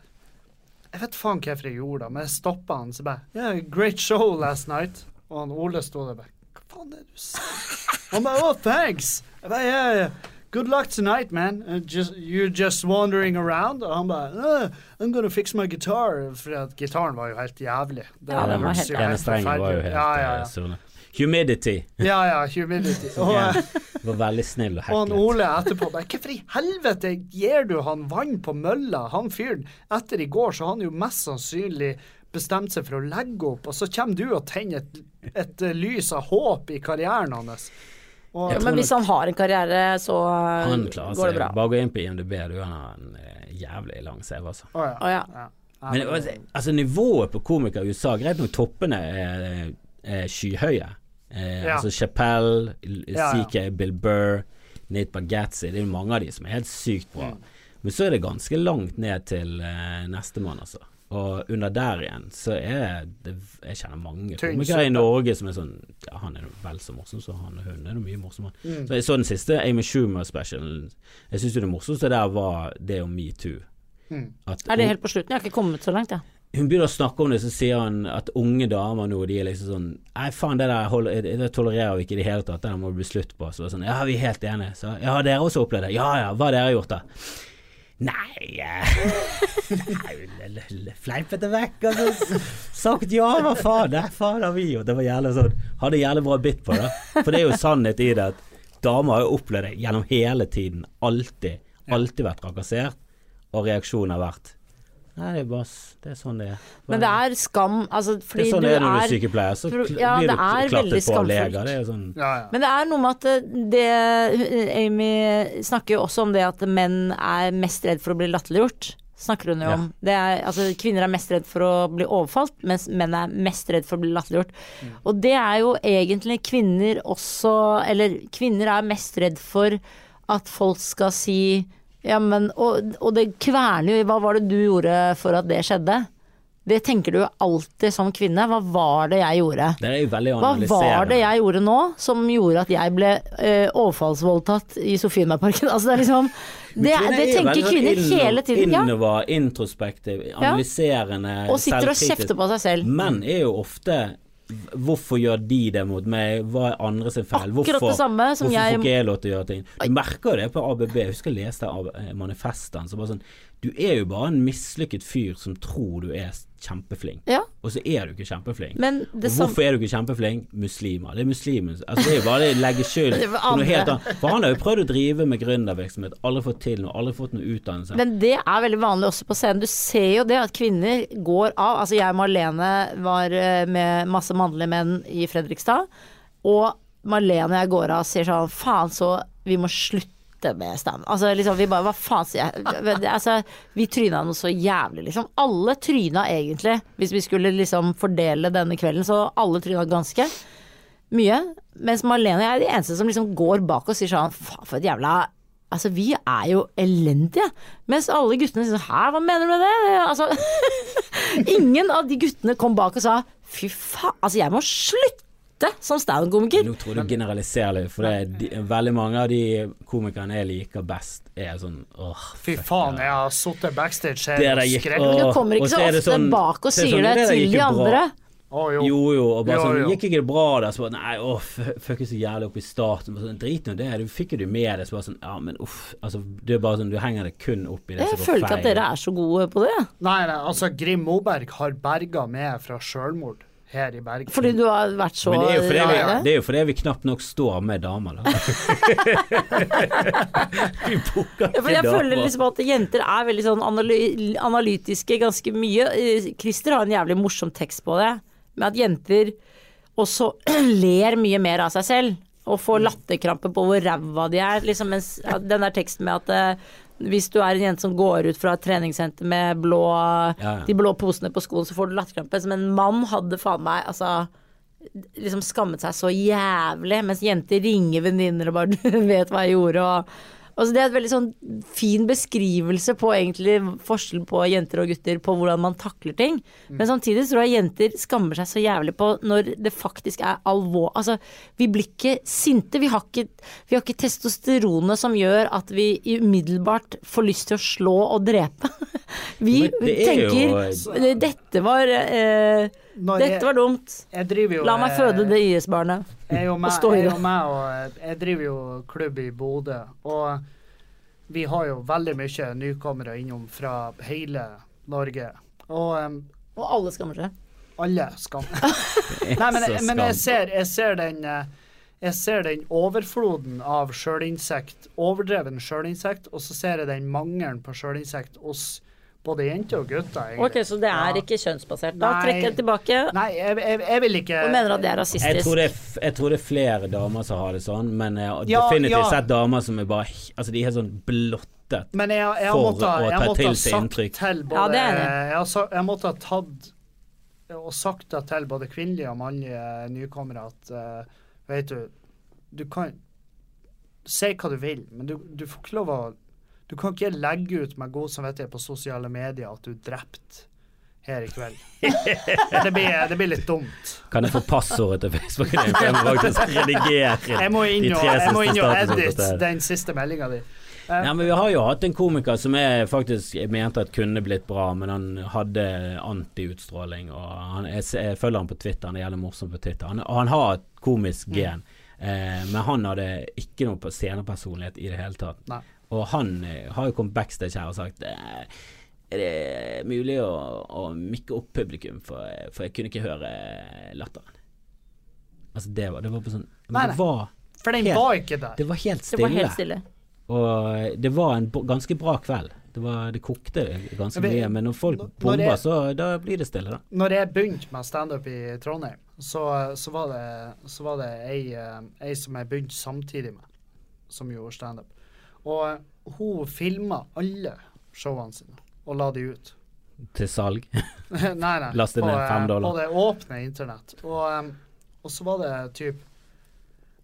Speaker 2: Jeg vet faen hvorfor jeg gjorde det, men jeg stoppa han så bare Yeah, great show last night. Og han Ole sto der bare Hva faen er det du sier? Han bare Oh, thanks. Jeg bare, yeah, yeah. Good luck tonight, man. Uh, just, you're just wandering around. Og han bare uh, I'm gonna fix my guitar. For at gitaren var jo helt jævlig. Det
Speaker 1: Ja, den var helt-
Speaker 3: Ene strengen var jo helt
Speaker 2: ja, ja,
Speaker 3: eh,
Speaker 2: ja.
Speaker 3: Humidity.
Speaker 2: Ja, ja, humidity. Og,
Speaker 3: Ja, var veldig snill og
Speaker 2: og han. Ole etterpå bare Hvorfor i helvete gir du han vann på mølla? Han fyren etter i går, så har han jo mest sannsynlig bestemt seg for å legge opp, og så kommer du og tenner et, et eh, lys av håp i karrieren hans. Og,
Speaker 1: Ja, men hvis han har en karriere, så
Speaker 3: Han klarer
Speaker 1: går det bra.
Speaker 3: Bare gå inn på IMDb, du han har en eh, jævlig lang CV, altså.
Speaker 2: Å ja.
Speaker 1: Å ja.
Speaker 2: ja.
Speaker 3: Men altså, altså nivået på komikere i USA, greit nok toppene er, er skyhøye. Eh,
Speaker 2: Ja.
Speaker 3: Altså Chappelle, CK,
Speaker 2: Ja, ja.
Speaker 3: Bill Burr, Nate Bargatze, det er jo mange av de som er helt sykt bra.
Speaker 2: Mm.
Speaker 3: Men så er det ganske langt ned til eh, nestemann, altså. Og under der igjen så er det Jeg kjenner mange komikere i. Norge som er sånn Ja, han er vel så morsom, så han og hun er mye morsommere.
Speaker 2: Mm.
Speaker 3: Så jeg så den siste Amy Schumer-specialen. Jeg syns jo det morsomste der var det om metoo.
Speaker 2: Mm.
Speaker 1: Er det helt på slutten? Jeg har ikke kommet så langt, jeg.
Speaker 3: Hun begynner å snakke om det, så sier han at unge damer nå, de er liksom sånn Nei, faen, det der holder, det tolererer vi ikke i det hele tatt, det der må det bli slutt på. Så det sånn, ja, vi er helt enige. Så ja, har dere også opplevd det? Ja ja, hva har dere gjort da? Nei Nei, Fleipet det vekk, og så sagt ja, hva faen? Nei, faen har vi gjort. Det var jævlig sånn Hadde jævlig bra bitt på det. For det er jo sannhet i det at damer har jo opplevd det gjennom hele tiden. Alltid. Alltid vært trakassert. Og reaksjonen har vært Nei, det er bare Det er sånn det er.
Speaker 1: Men det er skam, altså
Speaker 3: Det
Speaker 1: du
Speaker 3: er sånn det er når du er
Speaker 1: er
Speaker 3: sykepleier, så
Speaker 1: ja,
Speaker 3: blir
Speaker 1: det
Speaker 3: du
Speaker 1: er
Speaker 3: klattet på av
Speaker 1: skamfullt.
Speaker 3: leger. Det er sånn
Speaker 2: Ja, ja.
Speaker 1: Men det er noe med at det Amy snakker jo også om det at menn er mest redd for å bli latterliggjort. Snakker hun jo
Speaker 3: Ja.
Speaker 1: om. Det er, altså, kvinner er mest redd for å bli overfalt, mens menn er mest redd for å bli latterliggjort.
Speaker 3: Mm.
Speaker 1: Og det er jo egentlig kvinner også Eller kvinner er mest redd for at folk skal si ja, men, og, og det kverner jo i hva var det du gjorde for at det skjedde? Det tenker du jo alltid som kvinne. Hva var det jeg gjorde?
Speaker 3: Det er jo veldig
Speaker 1: Hva var det jeg gjorde nå som gjorde at jeg ble eh, overfallsvoldtatt i Sofienbergparken? Altså det liksom Det,
Speaker 3: Kvinner
Speaker 1: det
Speaker 3: er
Speaker 1: tenker kvinner
Speaker 3: sånn
Speaker 1: hele tiden. Ja.
Speaker 3: Innova, introspektiv, analyserende,
Speaker 1: Og sitter og kjefter på seg selv.
Speaker 3: Menn er jo ofte Hvorfor gjør de det mot meg? Hva er andre sin feil?
Speaker 1: Akkurat
Speaker 3: Hvorfor,
Speaker 1: det samme som
Speaker 3: hvorfor
Speaker 1: jeg-
Speaker 3: får ikke jeg lov til å gjøre ting? Du merker jo det på ABB. Jeg husker jeg leste eh, manifestene. Så bare sånn Du er jo bare en mislykket fyr som tror du er kjempeflink,
Speaker 1: Ja,
Speaker 3: og så er du ikke kjempeflink.
Speaker 1: men det
Speaker 3: Og Hvorfor er du ikke kjempeflink? Muslimer. Det er muslimer. altså, Det er jo bare det å legge skyld. For han har jo prøvd å drive med gründervirksomhet, aldri fått til noe, aldri fått noe utdannelse.
Speaker 1: Men det er veldig vanlig også på scenen. Du ser jo det at kvinner går av. Altså jeg og Marlene var eh, med masse mannlige menn i Fredrikstad, og Marlene og jeg går av og sier sånn faen så vi må slutte med stand. Altså liksom vi bare hva faen sier jeg Altså vi tryna noe så jævlig liksom. Alle tryna egentlig, hvis vi skulle liksom fordele denne kvelden, så alle tryna ganske mye. Mens Marlene og jeg er de eneste som liksom går bak og sier sånn faen for et jævla Altså, vi er jo elendige. Mens alle guttene sier sånn Hæ, hva mener du med det? Altså Ingen av de guttene kom bak og sa fy faen, altså jeg må slutte som standup-komiker.
Speaker 3: Nå tror du generaliserer litt, for det er de, veldig mange av de komikerne jeg liker best, er sånn åh,
Speaker 2: Fy faen, jeg har sittet backstage her og skrevet.
Speaker 1: Du kommer ikke
Speaker 3: så
Speaker 1: så ofte
Speaker 3: sånn-
Speaker 1: bak og
Speaker 3: så er det sånn,
Speaker 1: det til de andre.
Speaker 2: Oh, jo.
Speaker 3: Jo, jo, og bare
Speaker 2: Jo,
Speaker 3: sånn
Speaker 2: jo.
Speaker 3: Gikk ikke det bra der? Så bare Nei, åh, fuck så jævlig opp i starten. Sånn, Drit nå det, du fikk jo det med deg. Så bare sånn Ja, men uff. Altså, det er bare sånn Du henger det kun opp i det
Speaker 1: Jeg
Speaker 3: som går
Speaker 1: føler ikke at dere er så gode på det.
Speaker 2: Nei, nei, altså Grim Moberg har berga meg fra sjølmord her i Bergen.
Speaker 1: Fordi du har vært så
Speaker 3: Men det er, jo fordi vi,
Speaker 1: Ja, ja.
Speaker 3: det er jo fordi vi knapt nok står med damer, da. vi booker
Speaker 1: Ja,
Speaker 3: ikke
Speaker 1: jeg føler liksom at jenter er veldig sånn analytiske ganske mye. Eh, Christer har en jævlig morsom tekst på det, med at jenter også ler mye mer av seg selv. Og får latterkrampe på hvor ræva de er. Liksom, mens den der teksten med at eh, hvis du er en jente som går ut fra et treningssenter med blå,
Speaker 3: Ja.
Speaker 1: de blå posene på skoen, så får du latterkrampe. Som en mann hadde faen meg altså liksom skammet seg så jævlig, mens jenter ringer venninner og bare 'du vet hva jeg gjorde', og Altså det er et veldig sånn fin beskrivelse på egentlig forskjell på jenter og gutter på hvordan man takler ting. Men samtidig tror jeg jenter skammer seg så jævlig på når det faktisk er alvor... Altså, vi blir ikke sinte. Vi har ikke, vi har ikke testosteronet som gjør at vi umiddelbart får lyst til å slå og drepe. Vi
Speaker 3: tenker det er jo-
Speaker 1: Dette var eh, Dette
Speaker 2: jeg-
Speaker 1: var dumt.
Speaker 2: Jo
Speaker 1: La meg
Speaker 2: eh,
Speaker 1: føde det IS-barnet.
Speaker 2: Jeg
Speaker 1: i
Speaker 2: jeg, og jeg driver jo klubb i Bodø, og vi har jo veldig mye nykommere innom fra hele Norge. Og
Speaker 1: Og alle skammer seg.
Speaker 2: alle skal Nei, men, men jeg, ser, jeg ser den eh, jeg ser den overfloden av sjølinsekt, overdreven sjølinsekt, og så ser jeg den mangelen på sjølinsekt hos både jenter og gutter. egentlig.
Speaker 1: Ok, så det er
Speaker 2: Ja.
Speaker 1: ikke kjønnsbasert. Da
Speaker 2: Nei.
Speaker 1: trekker jeg tilbake
Speaker 2: Nei, jeg, jeg, jeg vil ikke
Speaker 1: og mener at det er
Speaker 3: Jeg tror, det er, f- jeg tror det er flere damer som har det sånn, men jeg har
Speaker 2: Ja,
Speaker 3: definitivt
Speaker 2: ja.
Speaker 3: sett damer som er bare Altså, de er helt sånn blottet.
Speaker 2: Men jeg, jeg
Speaker 3: For
Speaker 2: måtte,
Speaker 3: å ta
Speaker 2: måtte
Speaker 3: til seg inntrykk.
Speaker 2: til både
Speaker 1: Ja, det er det.
Speaker 2: jeg, har jeg måtte ha tatt og sagt det til både kvinnelige og mannlige nykommere at uh, Vet du, du kan si hva du vil, men du, du får ikke lov å Du kan ikke legge ut med god samvittighet på sosiale medier at du drept her i kveld. det, blir, det blir litt dumt.
Speaker 3: Kan jeg få passordet til Facebook? Jeg må faktisk redigere
Speaker 2: Jeg må inn og, jeg må inn og edit den siste meldinga di.
Speaker 3: Ja, men Vi har jo hatt en komiker som jeg faktisk mente at kunne blitt bra, men han hadde antiutstråling. og han, jeg, jeg følger han på Twitter, han er jævlig morsom på Twitter. Han, han har et komisk gen, eh, men han hadde ikke noe på scenepersonlighet i det hele tatt.
Speaker 2: Nei.
Speaker 3: Og han eh, har jo kommet backstage her og sagt eh, er det mulig å, å mikke opp publikum, for, for jeg kunne ikke høre latteren. Altså det var, det var på sånn men
Speaker 2: Nei,
Speaker 3: det
Speaker 2: nei.
Speaker 3: var,
Speaker 2: For den
Speaker 3: helt-
Speaker 2: var ikke der.
Speaker 3: det var helt
Speaker 1: Det
Speaker 3: stille.
Speaker 1: var helt stille.
Speaker 3: Og det var en b- ganske bra kveld. Det, var, det kokte ganske mye, men når folk
Speaker 2: når
Speaker 3: bomber,
Speaker 2: jeg-
Speaker 3: så da blir det stille, da.
Speaker 2: Når jeg begynte med standup i Trondheim, så, så, var det, så var det ei, eh, ei som jeg begynte samtidig med, som gjorde standup. Og hun filma alle showene sine og la de ut.
Speaker 3: Til salg.
Speaker 2: nei, nei.
Speaker 3: Laste ned
Speaker 2: eh,
Speaker 3: fem dollar.
Speaker 2: På det åpne internett. Og, og så var det typ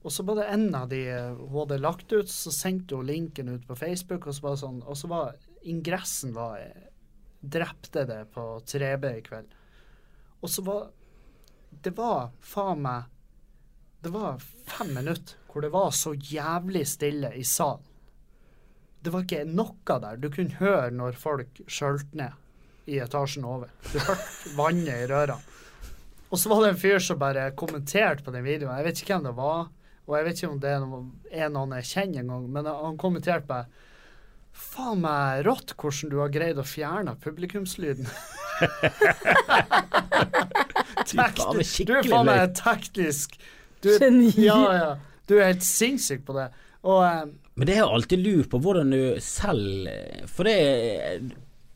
Speaker 2: Og så var det en av de eh, hun hadde lagt ut, så sendte hun linken ut på Facebook, og så var det sånn Og så var ingressen var eh, Drepte det på 3B i kveld. Og så var Det var faen meg Det var fem minutter hvor det var så jævlig stille i salen. Det var ikke noe der. Du kunne høre når folk skjølte ned i etasjen over. Du hørte vannet i rørene. Og så var det en fyr som bare kommenterte på den videoen. Jeg vet ikke hvem det var, og jeg vet ikke om det er noen, er noen jeg kjenner engang, men han kommenterte bare Faen meg rått hvordan du har greid å fjerne publikumslyden.
Speaker 3: Teknisk,
Speaker 2: du er faen meg teknisk du, er-
Speaker 1: Geni.
Speaker 2: Ja, ja. Du er helt sinnssyk på det. Og eh,
Speaker 3: Men det har jeg alltid lurt på hvordan du selv For det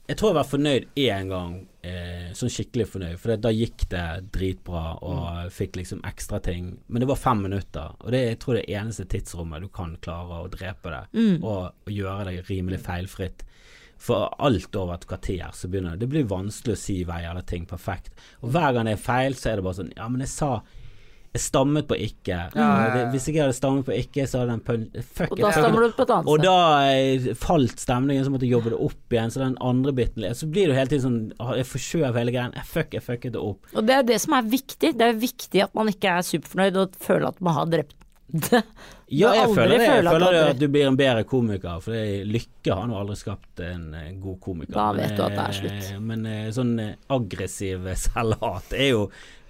Speaker 3: Jeg tror jeg var fornøyd én gang, eh, sånn skikkelig fornøyd. For det, da gikk det dritbra, og
Speaker 2: Mm.
Speaker 3: fikk liksom ekstra ting. Men det var fem minutter, og det jeg tror det eneste tidsrommet du kan klare å drepe det,
Speaker 1: Mm.
Speaker 3: og, og gjøre det rimelig feilfritt. For alt over et kvarter så begynner det Det blir vanskelig å si hver jævla ting perfekt. Og hver gang det er feil, så er det bare sånn Ja, men jeg sa Jeg stammet på ikke.
Speaker 2: Ja, ja, ja.
Speaker 3: Hvis ikke jeg hadde stammet på ikke, så hadde den pøl... Fuck,
Speaker 1: Og da stammer du på et annet
Speaker 3: og da eh, falt stemningen, så måtte jeg jobbe det opp igjen. Så den andre biten Så blir det jo hele tiden sånn ah, Jeg forskjøv hele greien. Jeg fuck, jeg fucket det opp.
Speaker 1: Og det er det som er viktig. Det er viktig at man ikke er superfornøyd og føler at man har drept det.
Speaker 3: Ja, jeg føler det. Jeg
Speaker 1: føler at
Speaker 3: føler
Speaker 1: du
Speaker 3: det
Speaker 1: aldri-
Speaker 3: at du blir en bedre komiker. For Lykke har nå aldri skapt en eh, god komiker.
Speaker 1: Da
Speaker 3: Men,
Speaker 1: vet du at det er slutt.
Speaker 3: Men eh, sånn eh, aggressiv selvhat er jo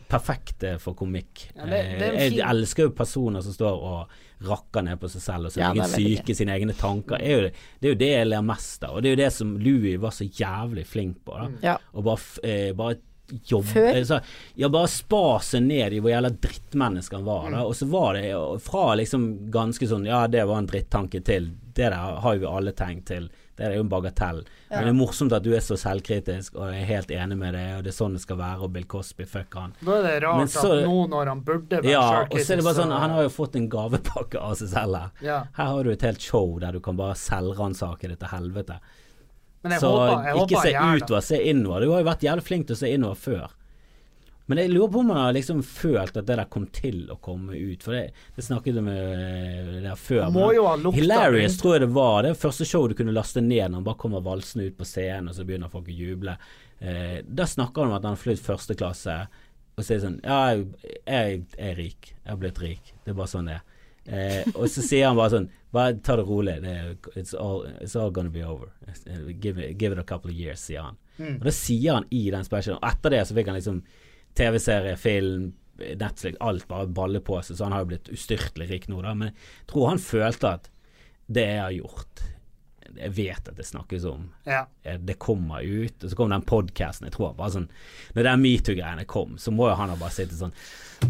Speaker 3: perfekt eh, for komikk.
Speaker 2: Ja, det- det
Speaker 3: Eh, Jeg elsker jo personer som står og rakker ned på seg selv og sin
Speaker 1: Ja, er
Speaker 3: syke, sine egne tanker. Er jo, det det er jo det jeg ler mest av. Og det er jo det som Louis var så jævlig flink på. da
Speaker 1: Ja.
Speaker 3: og bare, eh, bare jobbe
Speaker 1: Før?
Speaker 3: eh, så, Ja, bare spa seg ned i hvor jævla drittmenneske han var.
Speaker 1: Mm.
Speaker 3: Og så var det fra liksom ganske sånn Ja, det var en drittanke til det der har jo vi alle tenkt til Det er jo en bagatell. Men det er morsomt at du er så selvkritisk og er helt enig med det, og det er sånn det skal være, og Bill Cosby, fuck han.
Speaker 2: Da er det rart
Speaker 3: Men så-
Speaker 2: at nå når han burde være
Speaker 3: Ja, og så er det bare sånn, han har jo fått en gavepakke av seg selv her.
Speaker 2: ja.
Speaker 3: Her har du et helt show der du kan bare selvransake det til helvete.
Speaker 2: Men jeg
Speaker 3: Så
Speaker 2: håper, jeg
Speaker 3: ikke
Speaker 2: håper
Speaker 3: se utover, se innover. Du har jo vært jævlig flink til å se innover før. Men jeg lurer på om man har liksom følt at det der kom til å komme ut, for det, det snakket vi om der før.
Speaker 2: Må jo ha lukta
Speaker 3: Hilarious tror jeg det var. Det første showet du kunne laste ned når han bare kommer valsende ut på scenen, og så begynner folk å juble. Eh, da snakker han om at han har flydd første klasse, og så er sånn Ja, jeg, jeg er rik. Jeg har blitt rik. Det er bare sånn det er. Eh, og så sier han bare sånn Bare ta det rolig. Det er, it's, all, it's all gonna be over. Give it, give it a couple of years, sier han.
Speaker 2: Mm.
Speaker 3: Og det sier han i den specialen. Og etter det så fikk han liksom TV-serie, film, Netflix, alt bare balle på seg. Så han har jo blitt ustyrtelig rik nå, da. Men jeg tror han følte at det jeg har gjort Jeg vet at det snakkes om
Speaker 2: Ja.
Speaker 3: eh, det kommer ut, og så kom den podcasten, jeg tror bare sånn Når den metoo-greiene kom, så må jo han ha bare sittet sånn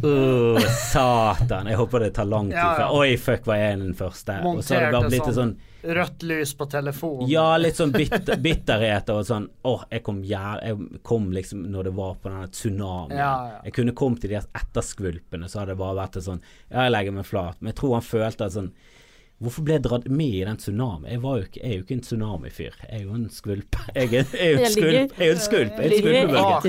Speaker 3: Åh, satan, jeg håper det tar lang tid
Speaker 2: Ja, ja.
Speaker 3: Oi, fuck, var jeg den første? og så har det bare blitt sånn, sånn
Speaker 2: Rødt lys på telefonen.
Speaker 3: ja, litt sånn bitter, bitterhet og sånn Åh, jeg kom jæv... Jeg kom liksom når det var på denne tsunamien.
Speaker 2: Ja.
Speaker 3: Jeg kunne kommet til de etterskvulpene, så hadde det bare vært sånn Ja, jeg legger meg flat. Men jeg tror han følte at sånn Hvorfor ble jeg dratt med i den tsunamien? Jeg, jo ikke, jeg er jo ikke en tsunamifyr. Jeg er jo en skvulp. Jeg er, jeg er en skvulp. Jeg er en skvulp. Jeg er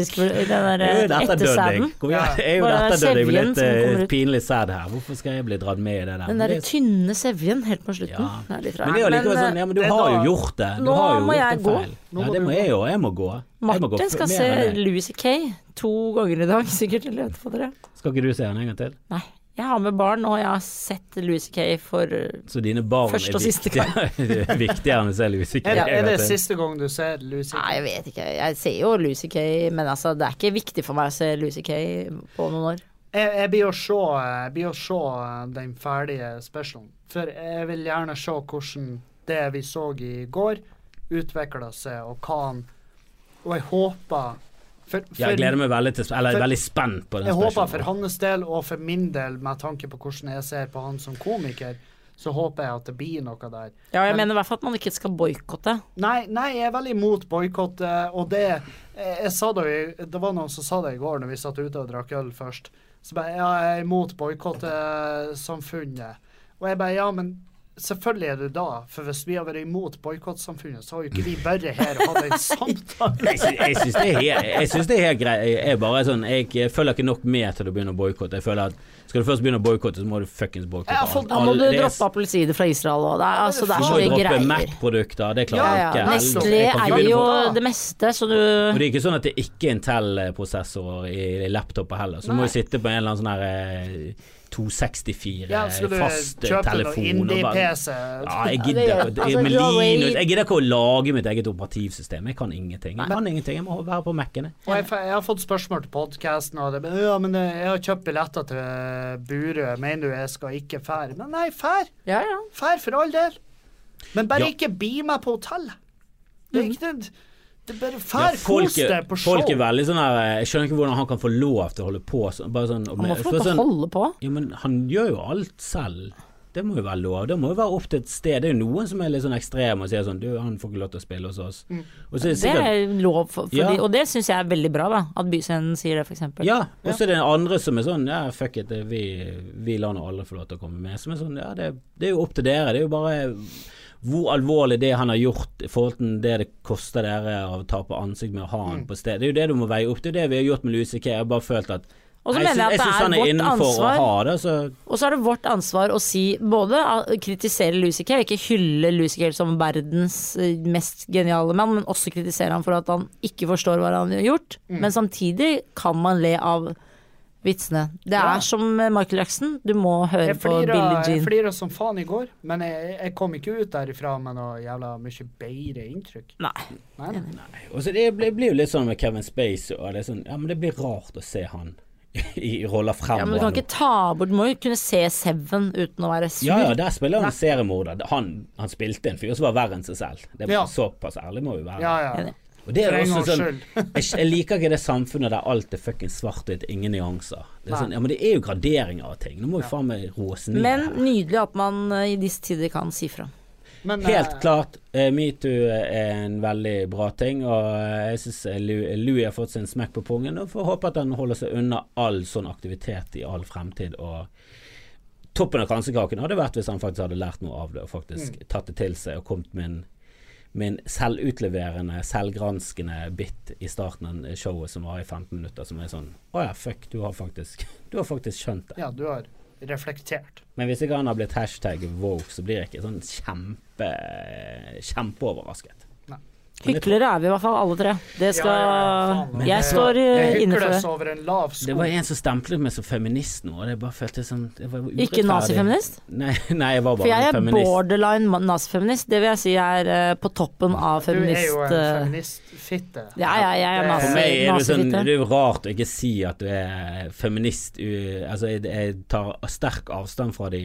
Speaker 3: en skvulpebølge.
Speaker 1: den der
Speaker 3: Jeg er jo en etterdødding.
Speaker 1: ettersæden.
Speaker 3: Jeg
Speaker 1: sevjen
Speaker 3: litt eh, pinlig sæd her. Hvorfor skal jeg bli dratt med i det der?
Speaker 1: Den
Speaker 3: der
Speaker 1: derre tynne sevjen helt på slutten.
Speaker 3: Ja.
Speaker 1: Det er litt
Speaker 3: Men det er jo likevel sånn, ja men du
Speaker 2: er
Speaker 3: har jo gjort det. Du har jo gjort
Speaker 1: jeg gå.
Speaker 3: feil. Ja, det må jeg jo. Jeg må gå. Jeg
Speaker 1: Martin skal se
Speaker 3: det.
Speaker 1: Louis C.K. to ganger i dag, sikkert. Eller vet dere.
Speaker 3: Skal ikke du se han en gang til?
Speaker 1: Nei. Jeg har med barn, og jeg har sett Louis C.K. for
Speaker 3: Så dine barn
Speaker 1: Første og siste
Speaker 3: er viktigere enn å se Louis CK?
Speaker 2: Er, det- er det
Speaker 3: gang
Speaker 2: siste gang du ser Lucy?
Speaker 1: Nei, jeg vet ikke. Jeg ser jo Louis C.K., men altså, det er ikke viktig for meg å se Louis C.K. på noen år.
Speaker 2: Jeg, jeg blir å se, jeg blir å se den ferdige specialen. For jeg vil gjerne se hvordan det vi så i går, utvikla seg, og hva han Og jeg håper for, for,
Speaker 3: Ja, jeg gleder meg veldig til Eller
Speaker 2: for-
Speaker 3: er veldig spent på den
Speaker 2: Jeg håper for hans del, og for min del, med tanke på hvordan jeg ser på han som komiker, så håper jeg at det blir noe der.
Speaker 1: Ja, jeg
Speaker 2: Men-
Speaker 1: mener i hvert fall at man ikke skal boikotte.
Speaker 2: Nei, nei, jeg er veldig imot boikott, eh, og det jeg, jeg sa det, jo det var noen som sa det i går når vi satt ute og drakk øl først. Så bare Ja, jeg er imot boikottsamfunnet. Og jeg bare Ja, men selvfølgelig er du da, for hvis vi har vært imot boikottsamfunnet, så har jo ikke vi bare her hatt en samtale.
Speaker 3: Jeg syns det, er helt- synes det er helt greit. Jeg, bare sånn, jeg følger ikke nok med til å begynne å boikotte. Jeg føler at skal du først begynne å boikotte, så må du fuckings boikotte alt.
Speaker 1: Da må du droppe appelsiner fra Israel òg. Det er, altså, det
Speaker 3: Du
Speaker 1: er så
Speaker 3: må
Speaker 1: mye
Speaker 3: droppe. Mac-produkter, det klarer
Speaker 1: Ja,
Speaker 3: jeg
Speaker 1: ja.
Speaker 3: ikke.
Speaker 1: Nestlé
Speaker 3: Jeg ikke
Speaker 1: eier
Speaker 3: begynne
Speaker 1: jo det meste, så
Speaker 3: Og det er ikke sånn at det ikke er Intel-prosessorer i, i laptoper heller, så du må jo sitte på en eller annen sånn her eh, 264
Speaker 2: Ja,
Speaker 3: fast telefon.
Speaker 2: indie-PC?
Speaker 3: Ja, jeg gidder
Speaker 1: det er- altså,
Speaker 3: Linux Jeg gidder ikke å lage mitt eget operativsystem. Jeg kan ingenting. Jeg kan ingenting. Jeg må være på Mac-ene.
Speaker 2: Jeg, jeg har fått spørsmål til podkasten, og det men, ja, men eh, jeg har kjøpt billetter til Burø Burøe. Mener du jeg skal ikke fære? Men nei, fær.
Speaker 1: Ja, ja.
Speaker 2: Fær for all del. Men bare
Speaker 3: Ja.
Speaker 2: ikke bi meg på hotellet. Det er ikke det. Det bare
Speaker 3: Ja,
Speaker 2: fær,
Speaker 3: folk,
Speaker 2: kos deg på show.
Speaker 3: folk er veldig sånn her Jeg skjønner ikke hvordan han kan få lov til å holde på sånn. Bare sånn
Speaker 1: Han må få lov til
Speaker 3: sånn-
Speaker 1: å holde på.
Speaker 3: Ja, men han gjør jo alt selv. Det må jo være lov. Det må jo være opp til et sted. Det er jo noen som er litt sånn ekstreme og sier sånn Du, han får ikke lov til å spille hos oss.
Speaker 2: Mm.
Speaker 3: Og så er det
Speaker 1: Det er lov, for, for
Speaker 3: Ja.
Speaker 1: og det syns jeg er veldig bra, da. At Byscenen sier det, f.eks.
Speaker 3: Ja, og så er det andre som er sånn Ja, fuck it, vi, vi lar nå alle få lov til å komme med. Som er sånn Ja, det, det er jo opp til dere. Det er jo bare hvor alvorlig det han har gjort i forhold til det det koster dere å tape ansikt med å ha han
Speaker 2: Mm.
Speaker 3: på sted. Det er jo det du må veie opp. Det er det vi har gjort med Louis C.K. Jeg har bare følt at
Speaker 1: Og så mener jeg at det er
Speaker 3: han er
Speaker 1: vårt ansvar.
Speaker 3: det, så
Speaker 1: Og så er det vårt ansvar å si både kritisere C.K., ikke hylle C.K. som verdens eh, mest geniale mann, men også kritisere ham for at han ikke forstår hva han har gjort.
Speaker 2: Mm.
Speaker 1: Men samtidig kan man le av vitsene. Det
Speaker 2: Ja.
Speaker 1: er som Michael Jackson, du må høre
Speaker 2: Jeg
Speaker 1: på Billie
Speaker 2: Jean. jeg flira som faen i går, men jeg, jeg kom ikke ut derifra med noe jævla mye bedre inntrykk.
Speaker 1: Nei.
Speaker 2: Nei, nei.
Speaker 3: Og så det blir, blir jo litt sånn med Kevin Space og det er sånn Ja, men det blir rart å se han i roller fremover.
Speaker 1: Ja, men du kan ikke ta bort Du må jo kunne se Seven uten å være sur.
Speaker 3: Ja, ja, der spiller han en seriemorder. Han, han spilte en fyr som var verre enn seg selv. Det
Speaker 2: Ja.
Speaker 3: var Såpass ærlig må vi være.
Speaker 2: Ja, ja.
Speaker 3: Og det er
Speaker 2: For
Speaker 3: også sånn jeg, jeg liker ikke det samfunnet der alt er fuckings svart-hvitt, ingen nyanser. Det er sånn, ja, men det er jo graderinger av ting. Nå må vi faen meg roe oss ned.
Speaker 1: Men nydelig at man eh, i disse tider kan si fra.
Speaker 2: Men,
Speaker 3: Helt
Speaker 2: uh,
Speaker 3: klart, Uh, metoo er en veldig bra ting, og eh, jeg syns Louis har fått sin smekk på pungen, og får håpe at han holder seg unna all sånn aktivitet i all fremtid. og Toppen av kransekaken hadde vært hvis han faktisk hadde lært noe av det, og faktisk
Speaker 2: Mm.
Speaker 3: tatt det til seg og kommet med en, en selvutleverende, selvgranskende bit i starten av showet som var i 15 minutter, som er sånn Å ja, fuck, du har faktisk, du har faktisk skjønt det.
Speaker 2: Ja, du har reflektert.
Speaker 3: Men hvis ikke han har blitt hashtag woke, så blir jeg ikke sånn kjempe kjempeoverrasket.
Speaker 1: Hyklere er vi i hvert fall, alle tre. Det skal
Speaker 2: Ja, ja,
Speaker 1: Jeg står eh, inne for det.
Speaker 2: over en lav sko.
Speaker 3: Det var en som stemplet meg som feminist nå, og det bare føltes som det var.
Speaker 1: Ikke nazifeminist?
Speaker 3: Nei, nei, jeg var bare
Speaker 1: feminist.
Speaker 3: For jeg
Speaker 1: er
Speaker 3: feminist.
Speaker 1: borderline nazifeminist. Det vil jeg si er eh, på toppen av feminist...
Speaker 2: Du er jo en
Speaker 1: eh,
Speaker 2: feministfitte.
Speaker 1: Ja, ja, jeg er nazifitte.
Speaker 3: For meg er det, sånn, det er jo rart å ikke si at du er feminist. Altså, jeg, jeg tar sterk avstand fra de,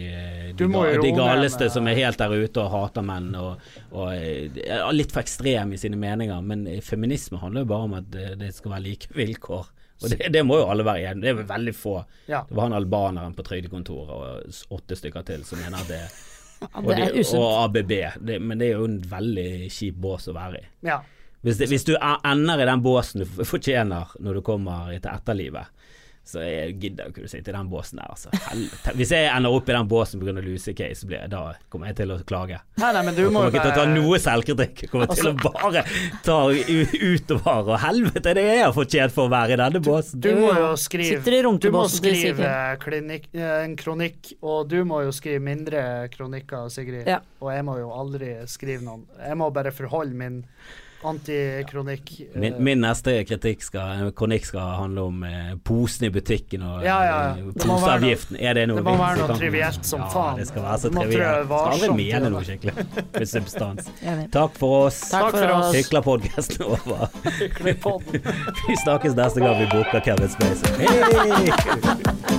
Speaker 3: de, de galeste som er helt der ute og hater menn og, og litt for ekstrem i sine meninger. Men feminisme handler jo bare om at det, skal være like vilkår. Og det, det må jo alle være enige Det er vel veldig få.
Speaker 2: Ja.
Speaker 3: Det var han albaneren på trygdekontoret og åtte stykker til som mener det Og,
Speaker 1: Det
Speaker 3: og ABB. Det, men det er jo en veldig kjip bås å være i.
Speaker 2: ja.
Speaker 3: Hvis, hvis du e- ender i den båsen du fortjener når du kommer til etterlivet, så jeg gidder jo ikke å sitte i den båsen der, altså. Helvete. Hvis jeg ender opp i den båsen pga. lusecase, så blir jeg, da kommer jeg til å klage.
Speaker 2: Nei, nei, men du
Speaker 3: Jeg kommer
Speaker 2: må
Speaker 3: ikke til å ta noe selvkritikk. Jeg kommer til å
Speaker 2: Altså-
Speaker 3: bare ta utover. Og helvete, det er jeg fortjent for å være i denne båsen.
Speaker 2: Du må jo skrive
Speaker 1: i
Speaker 2: Du må skrive klinik, eh, en kronikk, og du må jo skrive mindre kronikker, Sigrid.
Speaker 1: Ja.
Speaker 2: Og jeg må jo aldri skrive noen. Jeg må bare forholde min antikronikk. eh,
Speaker 3: Min, min neste kritikk skal, kronikk skal handle om eh, posen i butikken og
Speaker 2: Ja, ja, ja.
Speaker 3: eh, poseavgiften. Er det noe
Speaker 2: det må være noe trivielt som
Speaker 3: ja,
Speaker 2: faen.
Speaker 3: Det skal være så trivielt. Skal aldri mene noe skikkelig med substans. Takk for oss.
Speaker 1: Takk for oss.
Speaker 3: Hyklerpodkasten over. Vi snakkes neste gang vi booker Kevin Space. Hei!